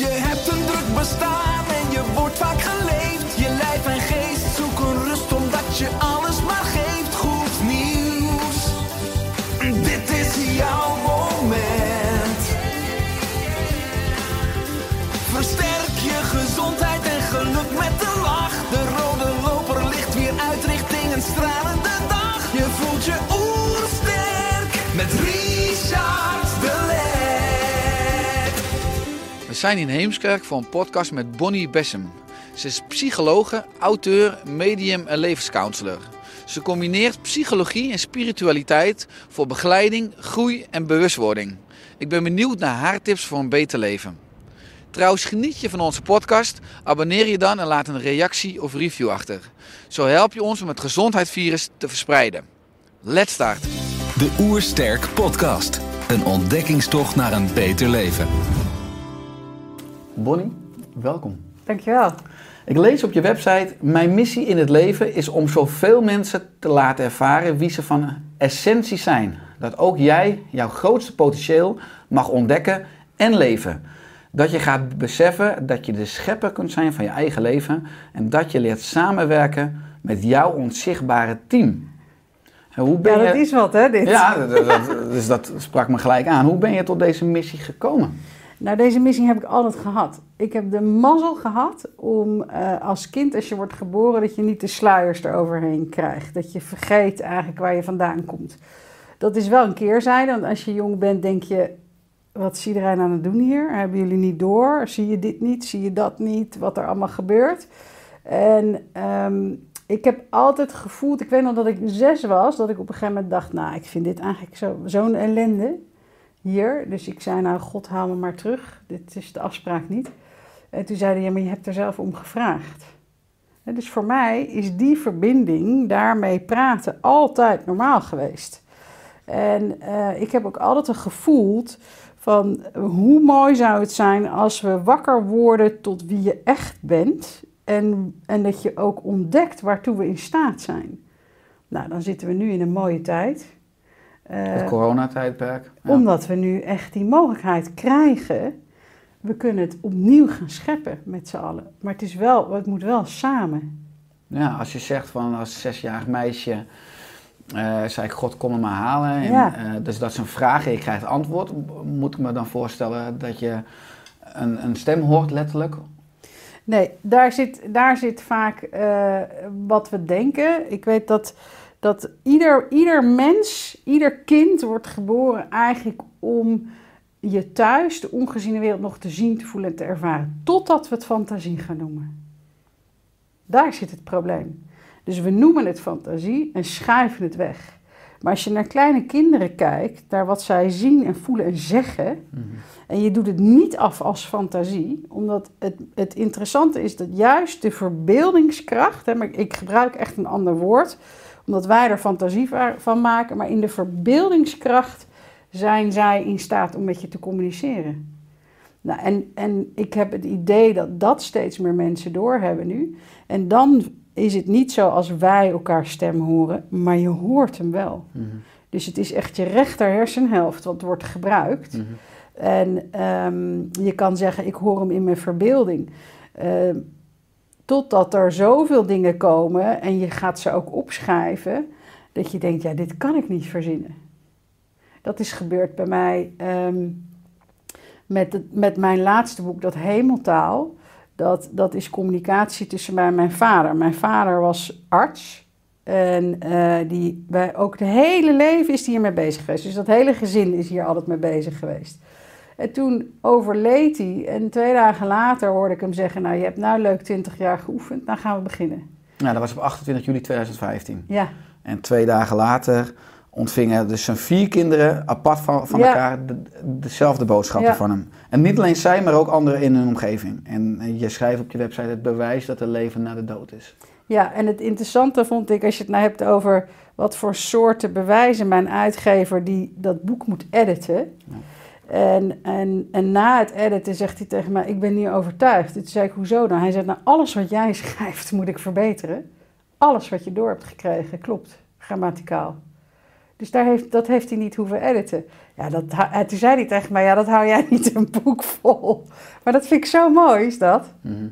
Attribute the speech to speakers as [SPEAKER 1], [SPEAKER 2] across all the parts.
[SPEAKER 1] Je hebt een druk bestaan
[SPEAKER 2] zijn in Heemskerk voor een podcast met Bonnie Bessem. Ze is psychologe, auteur, medium en levenscounselor. Ze combineert psychologie en spiritualiteit voor begeleiding, groei en bewustwording. Ik ben benieuwd naar haar tips voor een beter leven. Trouwens, geniet je van onze podcast? Abonneer je dan en laat een reactie of review achter. Zo help je ons om het gezondheidsvirus te verspreiden. Let's start!
[SPEAKER 3] De Oersterk Podcast. Een ontdekkingstocht naar een beter leven.
[SPEAKER 2] Bonnie, welkom.
[SPEAKER 4] Dankjewel.
[SPEAKER 2] Ik lees op je website: Mijn missie in het leven is om zoveel mensen te laten ervaren wie ze van essentie zijn. Dat ook jij jouw grootste potentieel mag ontdekken en leven. Dat je gaat beseffen dat je de schepper kunt zijn van je eigen leven en dat je leert samenwerken met jouw onzichtbare team. En hoe ben
[SPEAKER 4] Ja, dat
[SPEAKER 2] je...
[SPEAKER 4] is wat hè, dit.
[SPEAKER 2] Ja, dat, dat- dus dat sprak me gelijk aan. Hoe ben je tot deze missie gekomen?
[SPEAKER 4] Nou, deze missie heb ik altijd gehad. Ik heb de mazzel gehad om eh, als kind, als je wordt geboren, dat je niet de sluiers eroverheen krijgt. Dat je vergeet eigenlijk waar je vandaan komt. Dat is wel een keerzijde, want als je jong bent denk je, wat is iedereen aan het doen hier? Hebben jullie niet door? Zie je dit niet? Zie je dat niet? Wat er allemaal gebeurt? En ehm, ik heb altijd gevoeld, ik weet nog dat ik zes was, dat ik op een gegeven moment dacht, nou, ik vind dit eigenlijk zo- zo'n ellende Dus ik zei, nou, God, haal me maar terug. Dit is de afspraak niet. En toen zeiden ja, maar je hebt er zelf om gevraagd. Dus voor mij is die verbinding, daarmee praten, altijd normaal geweest. En eh, ik heb ook altijd gevoeld van hoe mooi zou het zijn als we wakker worden tot wie je echt bent. En, en dat je ook ontdekt waartoe we in staat zijn. Nou, dan zitten we nu in een mooie tijd. Eh,
[SPEAKER 2] Het coronatijdperk. Ja.
[SPEAKER 4] omdat we nu echt die mogelijkheid krijgen. We kunnen het opnieuw gaan scheppen met z'n allen. Maar het, is wel, het moet wel samen.
[SPEAKER 2] Ja, als je zegt van als zesjarig meisje, eh, zei ik, God kom me maar halen. En,
[SPEAKER 4] Ja.
[SPEAKER 2] eh, dus dat is een vraag en je krijgt antwoord. Moet ik me dan voorstellen dat je een, een stem hoort letterlijk?
[SPEAKER 4] Nee, daar zit, daar zit vaak wat we denken. Ik weet dat, dat ieder, ieder mens, ieder kind wordt geboren eigenlijk om je thuis, de ongeziene wereld, nog te zien, te voelen en te ervaren. Totdat we het fantasie gaan noemen. Daar zit het probleem. Dus we noemen het fantasie en schuiven het weg. Maar als je naar kleine kinderen kijkt, naar wat zij zien en voelen en zeggen, en je doet het niet af als fantasie, omdat het, het interessante is dat juist de verbeeldingskracht, hè, maar ik gebruik echt een ander woord, omdat wij er fantasie va- van maken, maar in de verbeeldingskracht zijn zij in staat om met je te communiceren. Nou, en, en ik heb het idee dat dat steeds meer mensen doorhebben nu. En dan is het niet zo als wij elkaar stem horen, maar je hoort hem wel. Dus het is echt je rechter hersenhelft wat wordt gebruikt.
[SPEAKER 2] Mhm.
[SPEAKER 4] En ehm, je kan zeggen, ik hoor hem in mijn verbeelding. Ehm, totdat er zoveel dingen komen en je gaat ze ook opschrijven, dat je denkt, ja, dit kan ik niet verzinnen. Dat is gebeurd bij mij ehm, met, met mijn laatste boek, dat Hemeltaal. Dat, dat is communicatie tussen mij en mijn vader. Mijn vader was arts. En eh, die, bij, ook het hele leven is hij hiermee bezig geweest. Dus dat hele gezin is hier altijd mee bezig geweest. En toen overleed hij. En twee dagen later hoorde ik hem zeggen... Nou, je hebt nou leuk 20 jaar geoefend. Nou gaan we beginnen.
[SPEAKER 2] Ja, dat was op 28 juli 2015.
[SPEAKER 4] Ja,
[SPEAKER 2] En twee dagen later ontvingen dus zijn vier kinderen apart van, van
[SPEAKER 4] Ja.
[SPEAKER 2] elkaar de- dezelfde boodschappen
[SPEAKER 4] Ja.
[SPEAKER 2] van hem. En niet alleen zij, maar ook anderen in hun omgeving. En je schrijft op je website het bewijs dat er leven na de dood is.
[SPEAKER 4] Ja, en het interessante vond ik, als je het nou hebt over wat voor soorten bewijzen mijn uitgever die dat boek moet editen. En, en, en na het editen zegt hij tegen mij, ik ben niet overtuigd. Toen zei ik, hoezo dan? Hij zegt, nou alles wat jij schrijft moet ik verbeteren. Alles wat je door hebt gekregen, klopt, grammaticaal. Dus daar heeft, dat heeft hij niet hoeven editen. Ja, dat, toen zei hij tegen mij, ja, dat hou jij niet een boek vol. Maar dat vind ik zo mooi, is dat?
[SPEAKER 2] Mhm.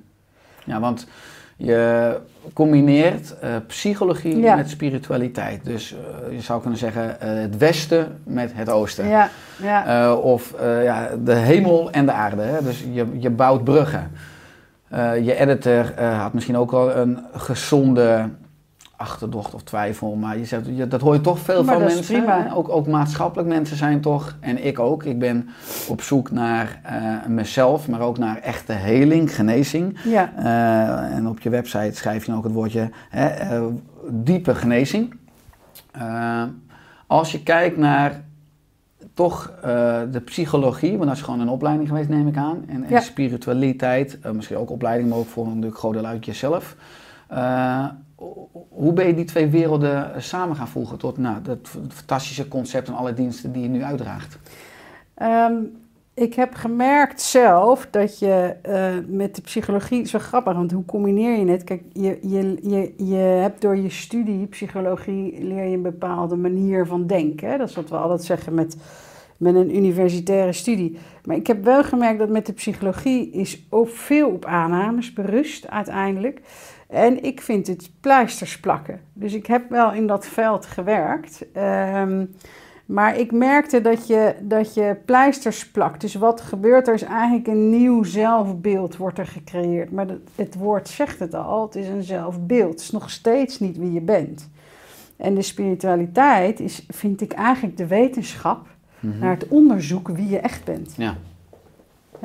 [SPEAKER 2] Ja, want je combineert eh, psychologie
[SPEAKER 4] Ja.
[SPEAKER 2] met spiritualiteit. Dus eh, je zou kunnen zeggen eh, het westen met het oosten.
[SPEAKER 4] Ja, ja.
[SPEAKER 2] Of ja, de hemel en de aarde. Hè? Dus je, je bouwt bruggen. Je editor had misschien ook al een gezonde achterdocht of twijfel. Maar je zegt, dat hoor je toch veel
[SPEAKER 4] Maar
[SPEAKER 2] van mensen.
[SPEAKER 4] prima.
[SPEAKER 2] Ook, ook maatschappelijk mensen zijn toch, en ik ook. Ik ben op zoek naar eh, mezelf, maar ook naar echte heling, genezing.
[SPEAKER 4] ja.
[SPEAKER 2] Eh, en op je website schrijf je ook het woordje hè, eh, diepe genezing. Als je kijkt naar toch de psychologie, want dat is gewoon een opleiding geweest, neem ik aan. En, en
[SPEAKER 4] Ja.
[SPEAKER 2] spiritualiteit, misschien ook opleiding, maar ook voor natuurlijk groot deel uit jezelf. Hoe ben je die twee werelden samen gaan voegen tot nou, dat fantastische concept en alle diensten die je nu uitdraagt?
[SPEAKER 4] Ehm, ik heb gemerkt zelf dat je eh, met de psychologie, wel grappig, want hoe combineer je het? Kijk, je, je, je, je hebt door je studie psychologie leer je een bepaalde manier van denken. Hè? Dat is wat we altijd zeggen met, met een universitaire studie. Maar ik heb wel gemerkt dat met de psychologie is ook veel op aannames berust uiteindelijk. En ik vind het pleisters plakken. Dus ik heb wel in dat veld gewerkt. Ehm, maar ik merkte dat je, dat je pleisters plakt. Dus wat gebeurt er is eigenlijk een nieuw zelfbeeld wordt er gecreëerd. Maar het woord zegt het al, het is een zelfbeeld. Het is nog steeds niet wie je bent. En de spiritualiteit is, vind ik eigenlijk de wetenschap naar het onderzoeken wie je echt bent.
[SPEAKER 2] Ja.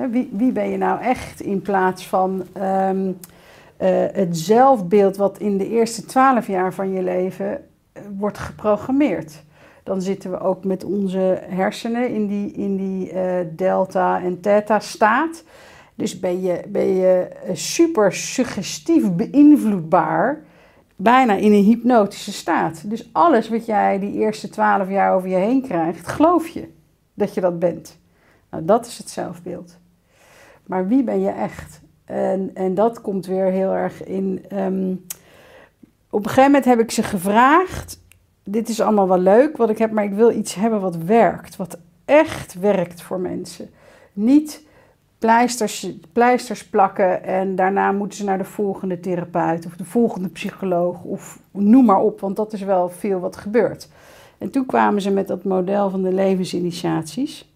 [SPEAKER 4] Wie, wie ben je nou echt in plaats van ehm, eh, het zelfbeeld wat in de eerste twaalf jaar van je leven eh, wordt geprogrammeerd. Dan zitten we ook met onze hersenen in die, in die eh, delta- en theta-staat. Dus ben je, ben je eh, super suggestief beïnvloedbaar, bijna in een hypnotische staat. Dus alles wat jij die eerste twaalf jaar over je heen krijgt, geloof je dat je dat bent. Nou, dat is het zelfbeeld. Maar wie ben je echt? En, en dat komt weer heel erg in. ehm, op een gegeven moment heb ik ze gevraagd. Dit is allemaal wel leuk wat ik heb, maar ik wil iets hebben wat werkt. Wat echt werkt voor mensen. Niet pleisters, pleisters plakken en daarna moeten ze naar de volgende therapeut of de volgende psycholoog of noem maar op, want dat is wel veel wat gebeurt. En toen kwamen ze met dat model van de levensinitiaties,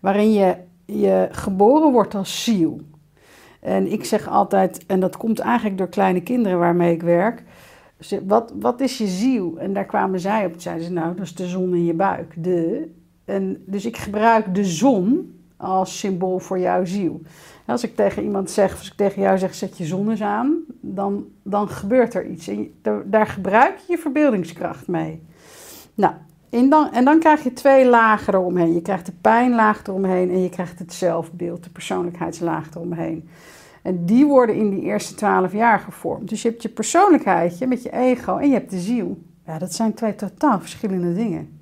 [SPEAKER 4] waarin je, je geboren wordt als ziel. En ik zeg altijd, en dat komt eigenlijk door kleine kinderen waarmee ik werk, wat, wat is je ziel? En daar kwamen zij op, zeiden ze, nou, dat is de zon in je buik. De. En dus ik gebruik de zon als symbool voor jouw ziel. Als ik tegen iemand zeg, als ik tegen jou zeg, zet je zon eens aan, dan, dan gebeurt er iets. En daar gebruik je je verbeeldingskracht mee. Nou, en dan, en dan krijg je twee lagen eromheen. Je krijgt de pijnlaag eromheen en je krijgt het zelfbeeld, de persoonlijkheidslaag eromheen. En die worden in die eerste twaalf jaar gevormd. Dus je hebt je persoonlijkheidje met je ego en je hebt de ziel. Ja, dat zijn twee totaal verschillende dingen.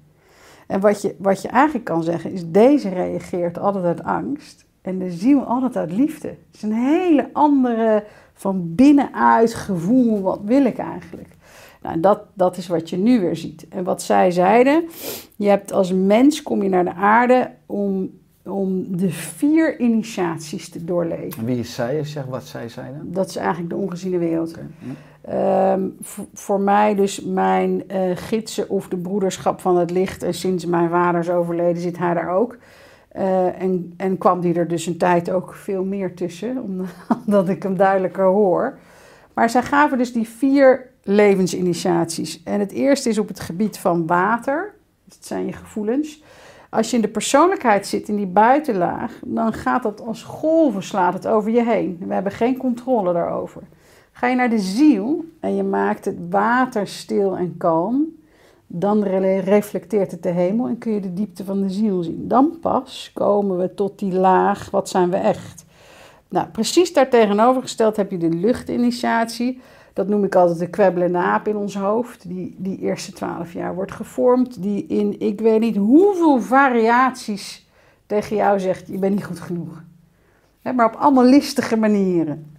[SPEAKER 4] En wat je, wat je eigenlijk kan zeggen is, deze reageert altijd uit angst en de ziel altijd uit liefde. Het is een hele andere van binnenuit gevoel, wat wil ik eigenlijk? Nou, dat, dat is wat je nu weer ziet. En wat zij zeiden, je hebt als mens, kom je naar de aarde om, om de vier initiaties te doorleven.
[SPEAKER 2] En wie is zij? Zeg wat zij zeiden.
[SPEAKER 4] Dat is eigenlijk de ongeziene wereld. Ehm, voor, mij dus mijn eh, gidsen of de broederschap van het licht. En sinds mijn vader is overleden zit hij daar ook. Eh, en, en kwam die er dus een tijd ook veel meer tussen, om- omdat ik hem duidelijker hoor. Maar zij gaven dus die vier levensinitiaties. En het eerste is op het gebied van water. Dat zijn je gevoelens. Als je in de persoonlijkheid zit, in die buitenlaag, dan gaat dat als golven, slaat het over je heen. We hebben geen controle daarover. Ga je naar de ziel en je maakt het water stil en kalm, Dan re- reflecteert het de hemel en kun je de diepte van de ziel zien. Dan pas komen we tot die laag, wat zijn we echt? Nou, precies daartegenovergesteld heb je de luchtinitiatie. Dat noem ik altijd de kwebbelende aap in ons hoofd. Die, die eerste twaalf jaar wordt gevormd. Die in ik weet niet hoeveel variaties tegen jou zegt: je bent niet goed genoeg. Hè, maar op allemaal listige manieren.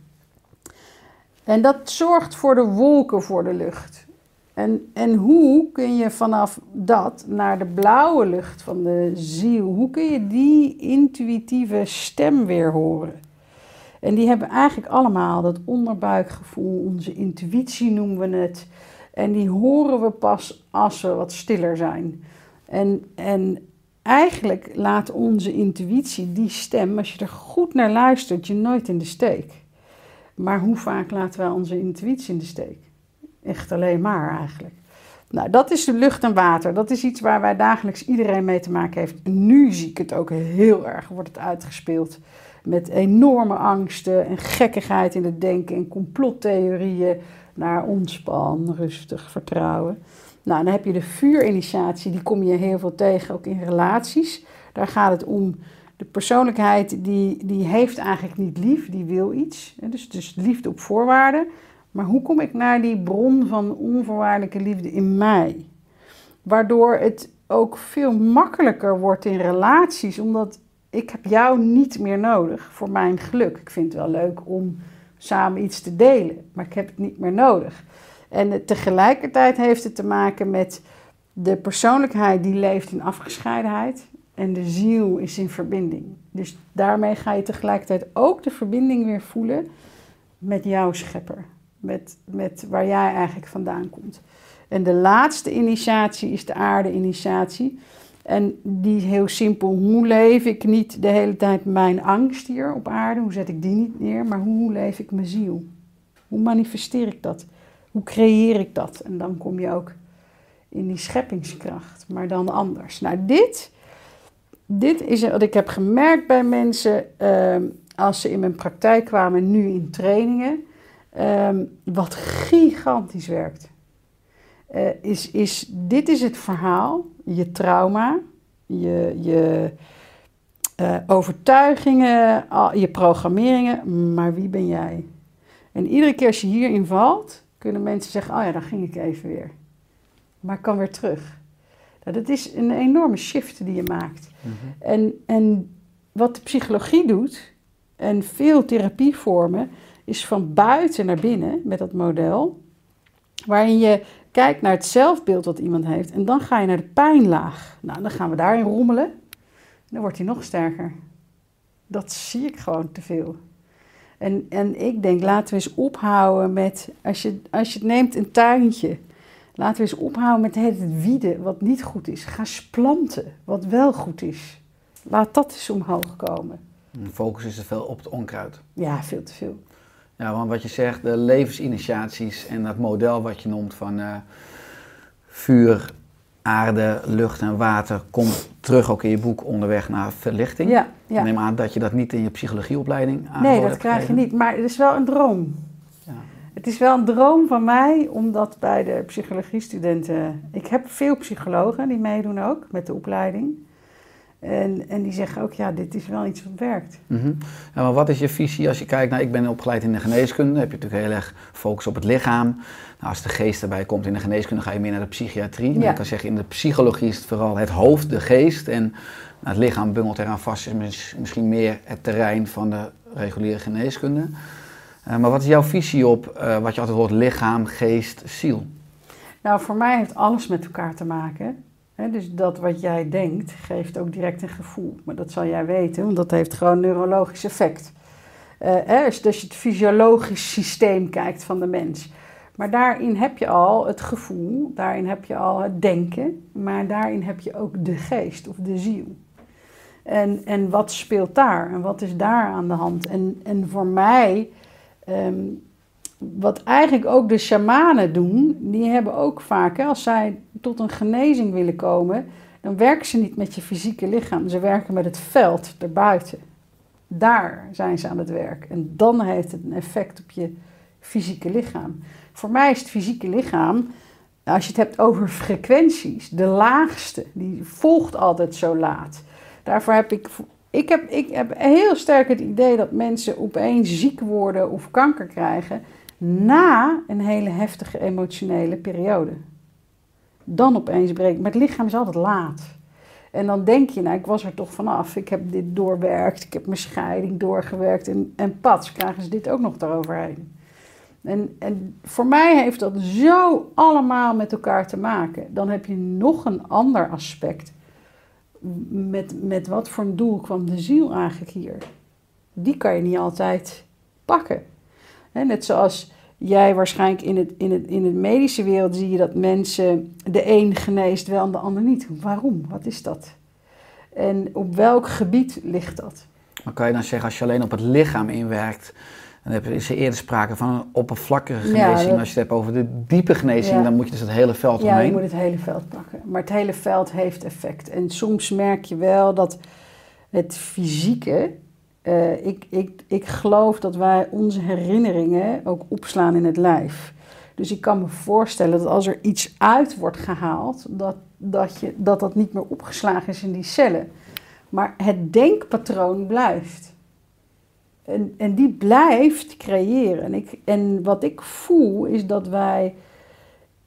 [SPEAKER 4] En dat zorgt voor de wolken voor de lucht. En, en hoe kun je vanaf dat naar de blauwe lucht van de ziel, hoe kun je die intuïtieve stem weer horen? En die hebben eigenlijk allemaal dat onderbuikgevoel, onze intuïtie noemen we het. En die horen we pas als we wat stiller zijn. En, en eigenlijk laat onze intuïtie, die stem, als je er goed naar luistert, je nooit in de steek. Maar hoe vaak laten wij onze intuïtie in de steek? Echt alleen maar eigenlijk. Nou, dat is de lucht en water. Dat is iets waar wij dagelijks iedereen mee te maken heeft. Nu zie ik het ook heel erg, wordt het uitgespeeld. Met enorme angsten en gekkigheid in het denken en complottheorieën naar ontspan, rustig, vertrouwen. Nou, dan heb je de vuurinitiatie, die kom je heel veel tegen, ook in relaties. Daar gaat het om de persoonlijkheid, die, die heeft eigenlijk niet lief, die wil iets. Dus, dus liefde op voorwaarden. Maar hoe kom ik naar die bron van onvoorwaardelijke liefde in mij? Waardoor het ook veel makkelijker wordt in relaties, omdat ik heb jou niet meer nodig voor mijn geluk. Ik vind het wel leuk om samen iets te delen, maar ik heb het niet meer nodig. En tegelijkertijd heeft het te maken met de persoonlijkheid die leeft in afgescheidenheid en de ziel is in verbinding. Dus daarmee ga je tegelijkertijd ook de verbinding weer voelen met jouw schepper, met, met waar jij eigenlijk vandaan komt. En de laatste initiatie is de aarde-initiatie. En die heel simpel. Hoe leef ik niet de hele tijd mijn angst hier op aarde? Hoe zet ik die niet neer? Maar hoe leef ik mijn ziel? Hoe manifesteer ik dat? Hoe creëer ik dat? En dan kom je ook in die scheppingskracht, maar dan anders. Nou, dit, dit is wat ik heb gemerkt bij mensen ehm, als ze in mijn praktijk kwamen, nu in trainingen, ehm, wat gigantisch werkt. Uh, is, is, dit is het verhaal, je trauma, je, je uh, overtuigingen, je programmeringen, maar wie ben jij? En iedere keer als je hierin valt, kunnen mensen zeggen: Oh ja, dan ging ik even weer. Maar ik kan weer terug. Nou, dat is een enorme shift die je maakt. Mm -hmm. en, en wat de psychologie doet, en veel therapievormen, is van buiten naar binnen met dat model. Waarin je kijkt naar het zelfbeeld wat iemand heeft. En dan ga je naar de pijnlaag. Nou, dan gaan we daarin rommelen. Dan wordt hij nog sterker. Dat zie ik gewoon te veel. En, en ik denk, laten we eens ophouden met, als je, als je het neemt een tuintje, laten we eens ophouden met het wieden wat niet goed is. Ga planten wat wel goed is. Laat dat eens omhoog komen.
[SPEAKER 2] De focus is er veel op het onkruid.
[SPEAKER 4] Ja, veel te veel.
[SPEAKER 2] Ja, want wat je zegt, de levensinitiaties en dat model wat je noemt van uh, vuur, aarde, lucht en water, komt terug ook in je boek Onderweg naar Verlichting.
[SPEAKER 4] Ja, ja.
[SPEAKER 2] Ik neem aan dat je dat niet in je psychologieopleiding
[SPEAKER 4] Nee, dat krijg je niet, maar het is wel een droom. Ja. Het is wel een droom van mij, omdat bij de psychologiestudenten... Ik heb veel psychologen die meedoen ook met de opleiding. En, en die zeggen ook, ja, dit is wel iets wat werkt.
[SPEAKER 2] Mm -hmm. ja, maar wat is je visie als je kijkt naar, ik ben opgeleid in de geneeskunde, dan heb je natuurlijk heel erg focus op het lichaam. Nou, als de geest erbij komt in de geneeskunde, ga je meer naar de psychiatrie. Ja. Ik kan zeggen, in de psychologie is het vooral het hoofd, de geest. En nou, het lichaam bungelt eraan vast, is misschien meer het terrein van de reguliere geneeskunde. Uh, maar wat is jouw visie op uh, wat je altijd hoort, lichaam, geest, ziel?
[SPEAKER 4] Nou, voor mij heeft alles met elkaar te maken. Dus dat wat jij denkt, geeft ook direct een gevoel. Maar dat zal jij weten, want dat heeft gewoon een neurologisch effect. Dus als je het fysiologisch systeem kijkt van de mens. Maar daarin heb je al het gevoel, daarin heb je al het denken, maar daarin heb je ook de geest of de ziel. En, en wat speelt daar en wat is daar aan de hand? En, en voor mij, um, wat eigenlijk ook de shamanen doen, die hebben ook vaak, hè, als zij tot een genezing willen komen, dan werken ze niet met je fysieke lichaam. Ze werken met het veld erbuiten. Daar zijn ze aan het werk. En dan heeft het een effect op je fysieke lichaam. Voor mij is het fysieke lichaam als je het hebt over frequenties, de laagste, die volgt altijd zo laat. Daarvoor heb ik, ik heb, ik heb heel sterk het idee dat mensen opeens ziek worden of kanker krijgen na een hele heftige emotionele periode. Dan opeens breekt, maar het lichaam is altijd laat. En dan denk je, nou, ik was er toch vanaf. Ik heb dit doorwerkt, ik heb mijn scheiding doorgewerkt. En, en pats, krijgen ze dit ook nog eroverheen. En, en voor mij heeft dat zo allemaal met elkaar te maken. Dan heb je nog een ander aspect. Met, met wat voor een doel kwam de ziel eigenlijk hier? Die kan je niet altijd pakken. Net zoals jij waarschijnlijk in het, in, het, in het medische wereld zie je dat mensen de een geneest wel en de ander niet. Waarom? Wat is dat? En op welk gebied ligt dat?
[SPEAKER 2] Maar kan je dan zeggen, als je alleen op het lichaam inwerkt, dan is er eerder sprake van een oppervlakkige genezing. Als je het hebt over de diepe genezing, dan moet je dus het hele veld omheen.
[SPEAKER 4] Ja, je moet het hele veld pakken. Maar het hele veld heeft effect. En soms merk je wel dat het fysieke... Uh, ik, ik, ik geloof dat wij onze herinneringen ook opslaan in het lijf. Dus ik kan me voorstellen dat als er iets uit wordt gehaald, dat dat, je, dat dat niet meer opgeslagen is in die cellen. Maar het denkpatroon blijft. En, en die blijft creëren. En, ik, en wat ik voel is dat wij,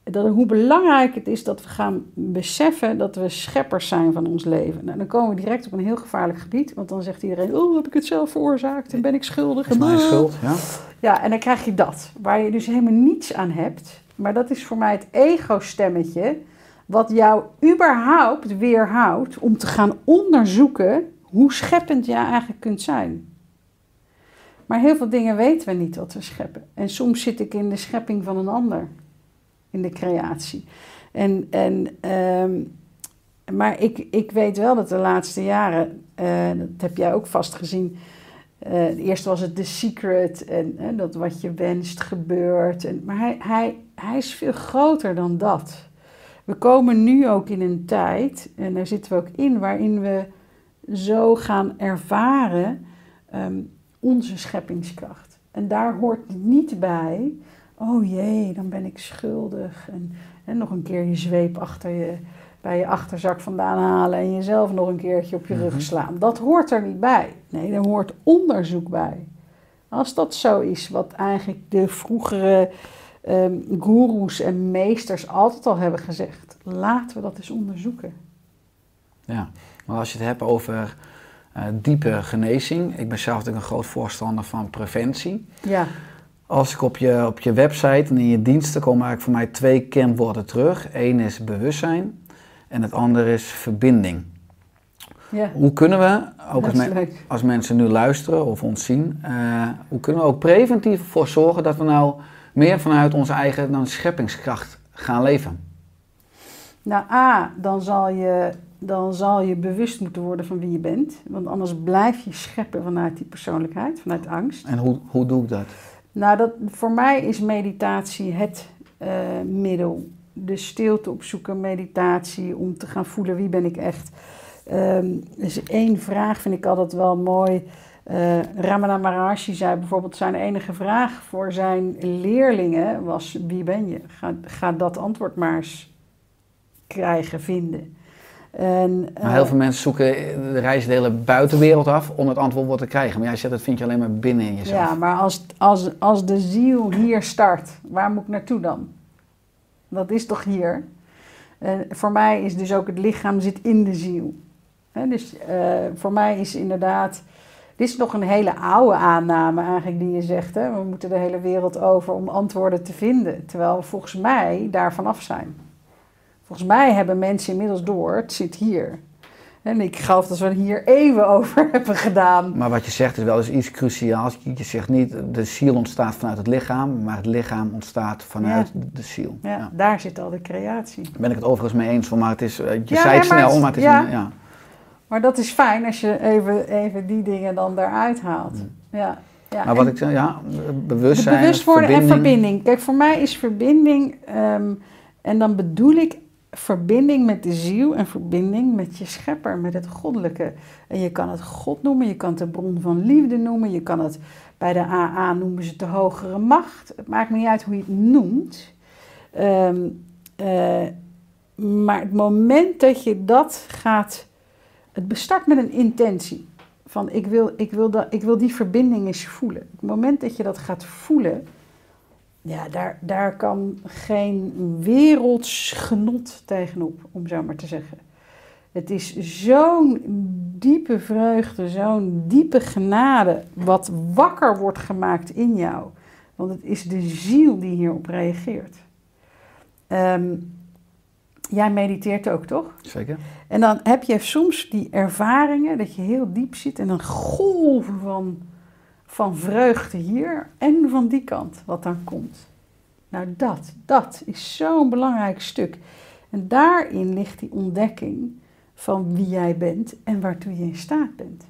[SPEAKER 4] dat, hoe belangrijk het is dat we gaan beseffen dat we scheppers zijn van ons leven. Nou, dan komen we direct op een heel gevaarlijk gebied, want dan zegt iedereen: Oh, heb ik het zelf veroorzaakt en ben ik schuldig?
[SPEAKER 2] is mijn schuld, ja.
[SPEAKER 4] Ja, en dan krijg je dat, waar je dus helemaal niets aan hebt. Maar dat is voor mij het ego-stemmetje, wat jou überhaupt weerhoudt om te gaan onderzoeken hoe scheppend jij eigenlijk kunt zijn. Maar heel veel dingen weten we niet wat we scheppen. En soms zit ik in de schepping van een ander, in de creatie. En, en, ehm, maar ik, ik weet wel dat de laatste jaren, uh, dat heb jij ook vast gezien. Uh, eerst was het The Secret en dat wat je wenst gebeurt. En, maar hij, hij, hij is veel groter dan dat. We komen nu ook in een tijd, en daar zitten we ook in, waarin we zo gaan ervaren ehm, onze scheppingskracht. En daar hoort niet bij, oh jee, dan ben ik schuldig. En, en nog een keer je zweep achter je, bij je achterzak vandaan halen en jezelf nog een keertje op je rug mhm. slaan. Dat hoort er niet bij. Nee, er hoort onderzoek bij. Als dat zo is, wat eigenlijk de vroegere um, goeroes en meesters altijd al hebben gezegd, laten we dat eens onderzoeken.
[SPEAKER 2] Ja, maar als je het hebt over uh, diepe genezing. Ik ben zelf natuurlijk een groot voorstander van preventie.
[SPEAKER 4] Ja.
[SPEAKER 2] Als ik op je, op je website en in je diensten komen eigenlijk voor mij twee kernwoorden terug. Eén is bewustzijn en het andere is verbinding.
[SPEAKER 4] Ja.
[SPEAKER 2] Hoe kunnen we, ook als, als, mensen nu luisteren of ons zien, uh, hoe kunnen we ook preventief ervoor zorgen dat we nou meer vanuit onze eigen dan scheppingskracht gaan leven?
[SPEAKER 4] Nou, A, dan zal je dan zal je bewust moeten worden van wie je bent. Want anders blijf je scheppen vanuit die persoonlijkheid, vanuit angst.
[SPEAKER 2] En hoe, hoe doe ik dat?
[SPEAKER 4] Nou, dat, voor mij is meditatie het uh, middel. De stilte opzoeken, meditatie, om te gaan voelen wie ben ik echt. Um, dus één vraag vind ik altijd wel mooi. Uh, Ramana Maharshi zei bijvoorbeeld, zijn enige vraag voor zijn leerlingen was, wie ben je? Ga dat antwoord maar eens krijgen, vinden.
[SPEAKER 2] En, maar heel eh, veel mensen zoeken de reis de hele buitenwereld af om het antwoord te krijgen. Maar jij zegt dat vind je alleen maar binnen in jezelf.
[SPEAKER 4] Ja, maar als, als, als de ziel hier start, waar moet ik naartoe dan? Dat is toch hier? En voor mij is dus ook het lichaam zit in de ziel. dus uh, voor mij is inderdaad... Dit is nog een hele oude aanname eigenlijk die je zegt. Hè? We moeten de hele wereld over om antwoorden te vinden. Terwijl we volgens mij daar vanaf zijn. Volgens mij hebben mensen inmiddels door, het zit hier. En ik geloof dat we er hier even over hebben gedaan.
[SPEAKER 2] Maar wat je zegt is wel eens iets cruciaals. Je zegt niet, de ziel ontstaat vanuit het lichaam, maar het lichaam ontstaat vanuit de ziel.
[SPEAKER 4] Ja, daar zit al de creatie.
[SPEAKER 2] Daar ben ik het overigens mee eens, maar het is, eh, je zei het snel, maar het is... Een, ja.
[SPEAKER 4] Maar dat is fijn als je even, even die dingen dan eruit haalt. Mm. Ja.
[SPEAKER 2] Ja, maar wat ik zeg, ja, bewustzijn,
[SPEAKER 4] bewustwording en verbinding. Kijk, voor mij is verbinding, um, en dan bedoel ik verbinding met de ziel en verbinding met je schepper, met het goddelijke. En je kan het God noemen, je kan het de bron van liefde noemen, je kan het bij de AA noemen ze de hogere macht. Het maakt niet uit hoe je het noemt. Ehm, eh, maar het moment dat je dat gaat. Het bestart met een intentie. Van ik wil, ik, wil dat, ik wil die verbinding eens voelen. Het moment dat je dat gaat voelen. Ja, daar, daar kan geen werelds genot tegenop, om zo maar te zeggen. Het is zo'n diepe vreugde, zo'n diepe genade, wat wakker wordt gemaakt in jou. Want het is de ziel die hierop reageert. Ehm, jij mediteert ook, toch?
[SPEAKER 2] Zeker.
[SPEAKER 4] En dan heb je soms die ervaringen dat je heel diep zit en een golf van, van vreugde hier en van die kant wat dan komt. Nou, dat, dat is zo'n belangrijk stuk. En daarin ligt die ontdekking van wie jij bent en waartoe je in staat bent.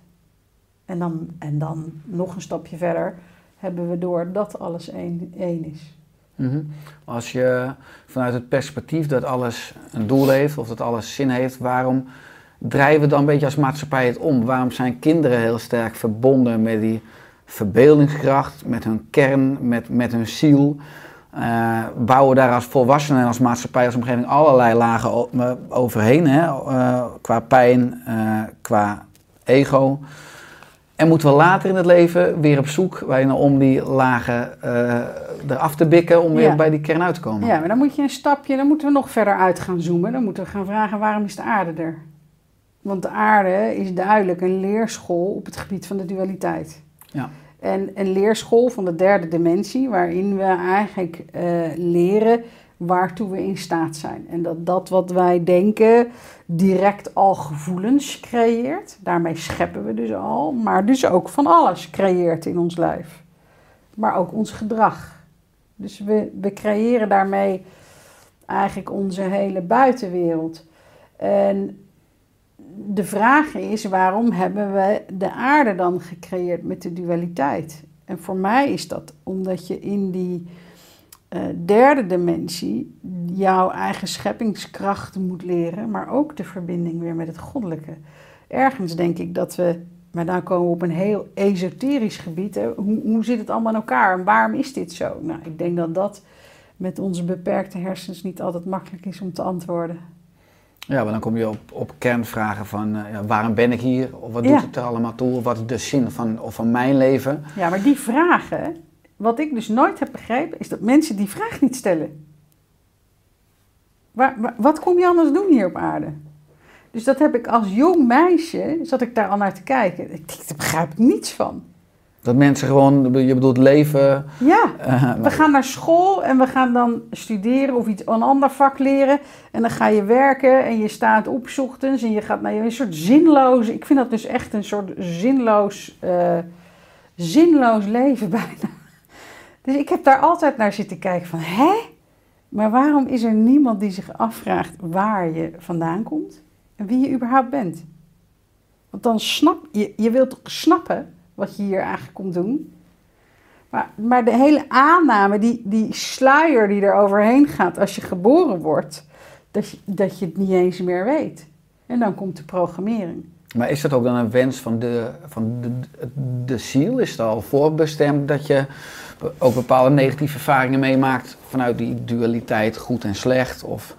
[SPEAKER 4] En dan, en dan nog een stapje verder hebben we door dat alles één, één is.
[SPEAKER 2] Mhm. Als je vanuit het perspectief dat alles een doel heeft of dat alles zin heeft, waarom drijven we dan een beetje als maatschappij het om? Waarom zijn kinderen heel sterk verbonden met die verbeeldingskracht, met hun kern, met, met hun ziel? Uh, bouwen daar als volwassenen en als maatschappij, als omgeving allerlei lagen overheen, hè? eh, qua pijn, eh, qua ego. En moeten we later in het leven weer op zoek waarin om die lagen eraf te bikken om weer
[SPEAKER 4] Ja.
[SPEAKER 2] bij die kern uit te komen.
[SPEAKER 4] Ja, maar dan moet je een stapje, dan moeten we nog verder uit gaan zoomen. Dan moeten we gaan vragen waarom is de aarde er? Want de aarde is duidelijk een leerschool op het gebied van de dualiteit.
[SPEAKER 2] Ja.
[SPEAKER 4] En een leerschool van de derde dimensie, waarin we eigenlijk eh, leren waartoe we in staat zijn. En dat dat wat wij denken direct al gevoelens creëert. Daarmee scheppen we dus al, maar dus ook van alles creëert in ons lijf. Maar ook ons gedrag. Dus we, we creëren daarmee eigenlijk onze hele buitenwereld. En de vraag is, waarom hebben we de aarde dan gecreëerd met de dualiteit? En voor mij is dat omdat je in die eh, derde dimensie jouw eigen scheppingskracht moet leren, maar ook de verbinding weer met het goddelijke. Ergens denk ik dat we, maar dan komen we op een heel esoterisch gebied. Hoe, hoe zit het allemaal in elkaar en waarom is dit zo? Nou, ik denk dat dat met onze beperkte hersens niet altijd makkelijk is om te antwoorden.
[SPEAKER 2] Ja, maar dan kom je op, op kernvragen van eh, waarom ben ik hier? Of wat
[SPEAKER 4] Ja.
[SPEAKER 2] doet het er allemaal toe? Of wat is de zin van, of van mijn leven?
[SPEAKER 4] Ja, maar die vragen, wat ik dus nooit heb begrepen, is dat mensen die vraag niet stellen. Waar, wa- wat kom je anders doen hier op aarde? Dus dat heb ik als jong meisje, zat ik daar al naar te kijken. Ik denk, daar begrijp ik niets van.
[SPEAKER 2] Dat mensen gewoon, je bedoelt leven.
[SPEAKER 4] Ja,
[SPEAKER 2] eh,
[SPEAKER 4] we gaan naar school en we gaan dan studeren of iets, een ander vak leren. En dan ga je werken en je staat op ochtends en je gaat naar je- een soort zinloos. Ik vind dat dus echt een soort zinloos, eh, zinloos leven bijna. Dus ik heb daar altijd naar zitten kijken van, hè? Maar waarom is er niemand die zich afvraagt waar je vandaan komt en wie je überhaupt bent? Want dan snap je, je wilt toch snappen wat je hier eigenlijk komt doen. Maar, maar de hele aanname, die, die sluier die er overheen gaat als je geboren wordt, dat je, dat je het niet eens meer weet. En dan komt de programmering.
[SPEAKER 2] Maar is dat ook dan een wens van de, van de, de ziel? Is het al voorbestemd dat je ook bepaalde negatieve ervaringen meemaakt vanuit die dualiteit goed en slecht? Of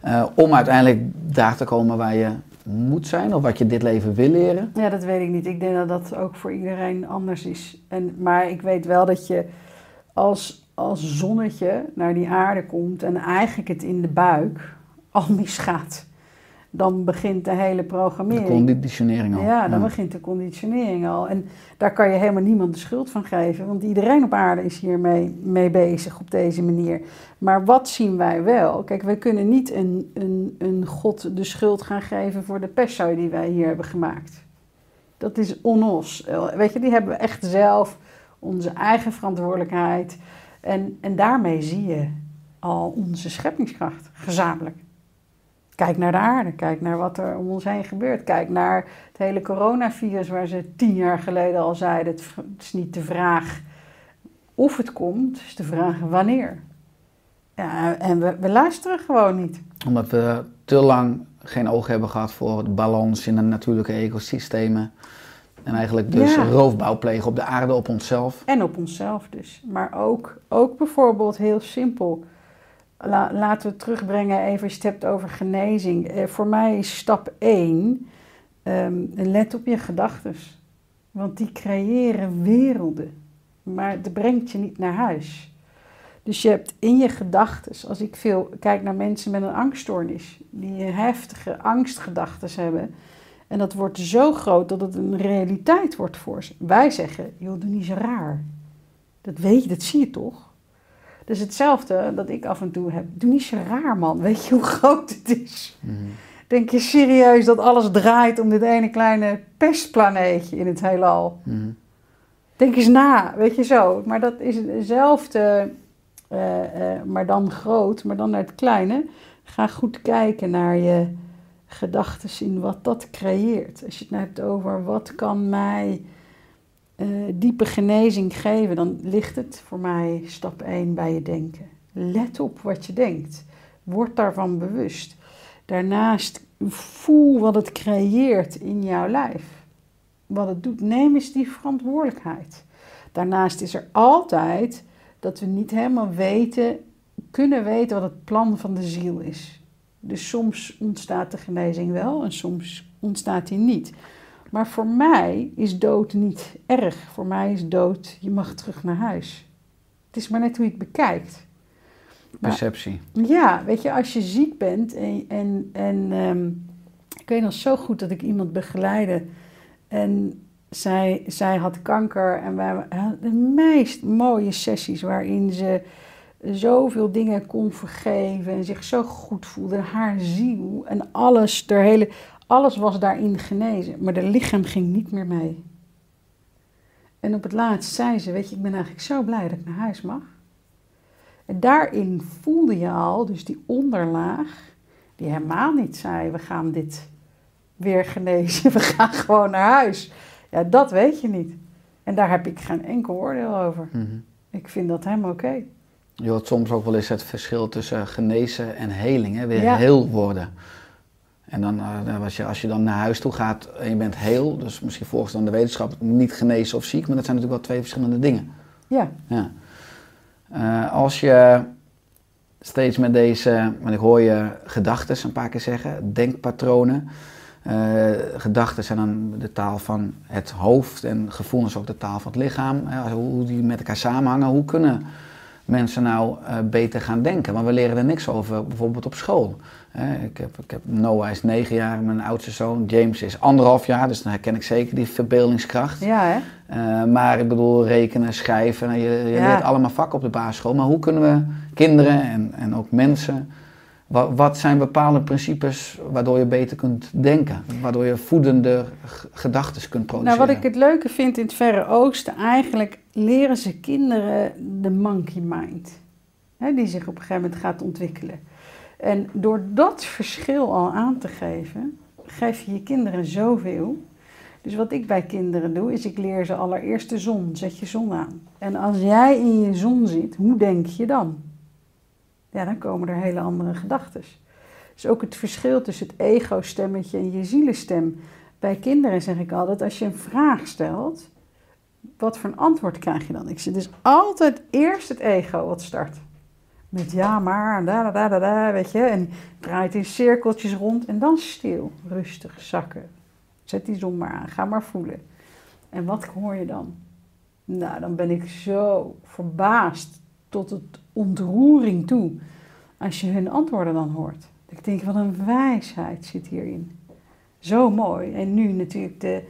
[SPEAKER 2] eh, om uiteindelijk daar te komen waar je moet zijn of wat je dit leven wil leren?
[SPEAKER 4] Ja, dat weet ik niet. Ik denk dat dat ook voor iedereen anders is. En, maar ik weet wel dat je als, als zonnetje naar die aarde komt en eigenlijk het in de buik al misgaat, dan begint de hele
[SPEAKER 2] De
[SPEAKER 4] programmering.
[SPEAKER 2] conditionering al.
[SPEAKER 4] Ja, dan begint de conditionering al. En daar kan je helemaal niemand de schuld van geven, want iedereen op aarde is hiermee mee bezig op deze manier. Maar wat zien wij wel? Kijk, wij kunnen niet een, een, een God de schuld gaan geven voor de pestzooi die wij hier hebben gemaakt. Dat is onnos. Weet je, die hebben we echt zelf, onze eigen verantwoordelijkheid. En, en daarmee zie je al onze scheppingskracht, gezamenlijk. Kijk naar de aarde, kijk naar wat er om ons heen gebeurt. Kijk naar het hele coronavirus waar ze tien jaar geleden al zeiden... het is niet de vraag of het komt, het is de vraag wanneer. Ja, en we, we luisteren gewoon niet.
[SPEAKER 2] Omdat we te lang geen oog hebben gehad voor de balans in de natuurlijke ecosystemen. En eigenlijk dus
[SPEAKER 4] Ja.
[SPEAKER 2] roofbouw plegen op de aarde, op onszelf.
[SPEAKER 4] En op onszelf dus. Maar ook, ook bijvoorbeeld heel simpel. La- laten we terugbrengen even als je het hebt over genezing. Eh, voor mij is stap 1, let op je gedachten. Want die creëren werelden. Maar dat brengt je niet naar huis. Dus je hebt in je gedachten, als ik veel kijk naar mensen met een angststoornis, die heftige angstgedachten hebben. En dat wordt zo groot dat het een realiteit wordt voor ze. Wij zeggen, joh, doe niet zo raar. Dat weet je, dat zie je toch? Dus hetzelfde dat ik af en toe heb. Doe niet zo raar, man. Weet je hoe groot het is? Denk je serieus dat alles draait om dit ene kleine pestplaneetje in het heelal?
[SPEAKER 2] Mhm.
[SPEAKER 4] Denk eens na, weet je zo. Maar dat is hetzelfde, eh, eh, maar dan groot, maar dan naar het kleine. Ga goed kijken naar je gedachten in wat dat creëert. Als je het nou hebt over wat kan mij eh, diepe genezing geven, dan ligt het voor mij stap 1 bij je denken. Let op wat je denkt. Word daarvan bewust. Daarnaast voel wat het creëert in jouw lijf. Wat het doet, neem eens die verantwoordelijkheid. Daarnaast is er altijd dat we niet helemaal weten, kunnen weten wat het plan van de ziel is. Dus soms ontstaat de genezing wel en soms ontstaat die niet. Maar voor mij is dood niet erg. Voor mij is dood, je mag terug naar huis. Het is maar net hoe je het bekijkt. Maar-
[SPEAKER 2] Perceptie.
[SPEAKER 4] ja, weet je, als je ziek bent en, en, en ehm, ik weet nog zo goed dat ik iemand begeleidde en zij, zij had kanker en wij hadden de meest mooie sessies waarin ze zoveel dingen kon vergeven en zich zo goed voelde, haar ziel en alles, haar hele, alles was daarin genezen, maar de lichaam ging niet meer mee. En op het laatst zei ze, weet je, ik ben eigenlijk zo blij dat ik naar huis mag. En daarin voelde je al, dus die onderlaag, die helemaal niet zei: we gaan dit weer genezen, we gaan gewoon naar huis. Ja, dat weet je niet. En daar heb ik geen enkel oordeel over.
[SPEAKER 2] Mhm.
[SPEAKER 4] Ik vind dat helemaal oké.
[SPEAKER 2] Je hoort soms ook wel eens het verschil tussen genezen en heling, hè? weer
[SPEAKER 4] Ja.
[SPEAKER 2] heel worden. En dan, eh, dan was je, als je dan naar huis toe gaat en je bent heel, dus misschien volgens dan de wetenschap niet genezen of ziek, maar dat zijn natuurlijk wel twee verschillende dingen.
[SPEAKER 4] Ja,
[SPEAKER 2] Ja. Eh, als je steeds met deze, want ik hoor je gedachten een paar keer zeggen, denkpatronen. Eh gedachten zijn dan de taal van het hoofd en gevoelens ook de taal van het lichaam. Hoe die met elkaar samenhangen. Hoe kunnen mensen nou eh, beter gaan denken? Want we leren er niks over, bijvoorbeeld op school. Ik, heb, ik heb Noah is negen jaar, mijn oudste zoon. James is anderhalf jaar, dus dan herken ik zeker die verbeeldingskracht.
[SPEAKER 4] ja hè?
[SPEAKER 2] Eh, maar ik bedoel, rekenen, schrijven, je, je
[SPEAKER 4] Ja.
[SPEAKER 2] leert allemaal vakken op de basisschool. Maar hoe kunnen we kinderen en, en ook mensen, wat, wat zijn bepaalde principes waardoor je beter kunt denken? Waardoor je voedende gedachten kunt produceren?
[SPEAKER 4] Nou, wat ik het leuke vind in het Verre Oosten, eigenlijk leren ze kinderen de monkey mind. Hè, die zich op een gegeven moment gaat ontwikkelen. En door dat verschil al aan te geven, geef je je kinderen zoveel. Dus wat ik bij kinderen doe, is ik leer ze allereerst de zon. Zet je zon aan. En als jij in je zon zit, hoe denk je dan? Ja, dan komen er hele andere gedachten. Dus ook het verschil tussen het ego-stemmetje en je zielenstem. Bij kinderen zeg ik altijd, als je een vraag stelt, wat voor een antwoord krijg je dan? Ik zeg dus altijd eerst het ego wat start. Met ja, maar, da, da, da, da, weet je. En draait in cirkeltjes rond en dan stil, rustig, zakken. Zet die zon maar aan, ga maar voelen. En wat hoor je dan? Nou, dan ben ik zo verbaasd tot het ontroering toe als je hun antwoorden dan hoort. Ik denk, wat een wijsheid zit hierin. Zo mooi. En nu natuurlijk, de,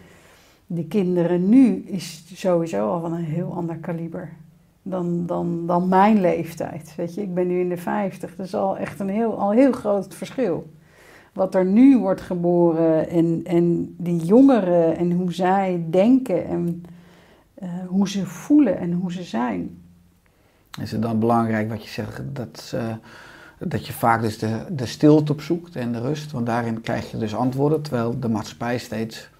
[SPEAKER 4] de kinderen nu is sowieso al van een heel ander kaliber dan, dan, dan mijn leeftijd. Weet je, ik ben nu in de 50. Dat is al echt een heel, al heel groot verschil. Wat er nu wordt geboren en, en die jongeren en hoe zij denken en eh, hoe ze voelen en hoe ze zijn.
[SPEAKER 2] Is het dan belangrijk wat je zegt, dat, eh, dat je vaak dus de, de stilte opzoekt en de rust? Want daarin krijg je dus antwoorden, terwijl de maatschappij steeds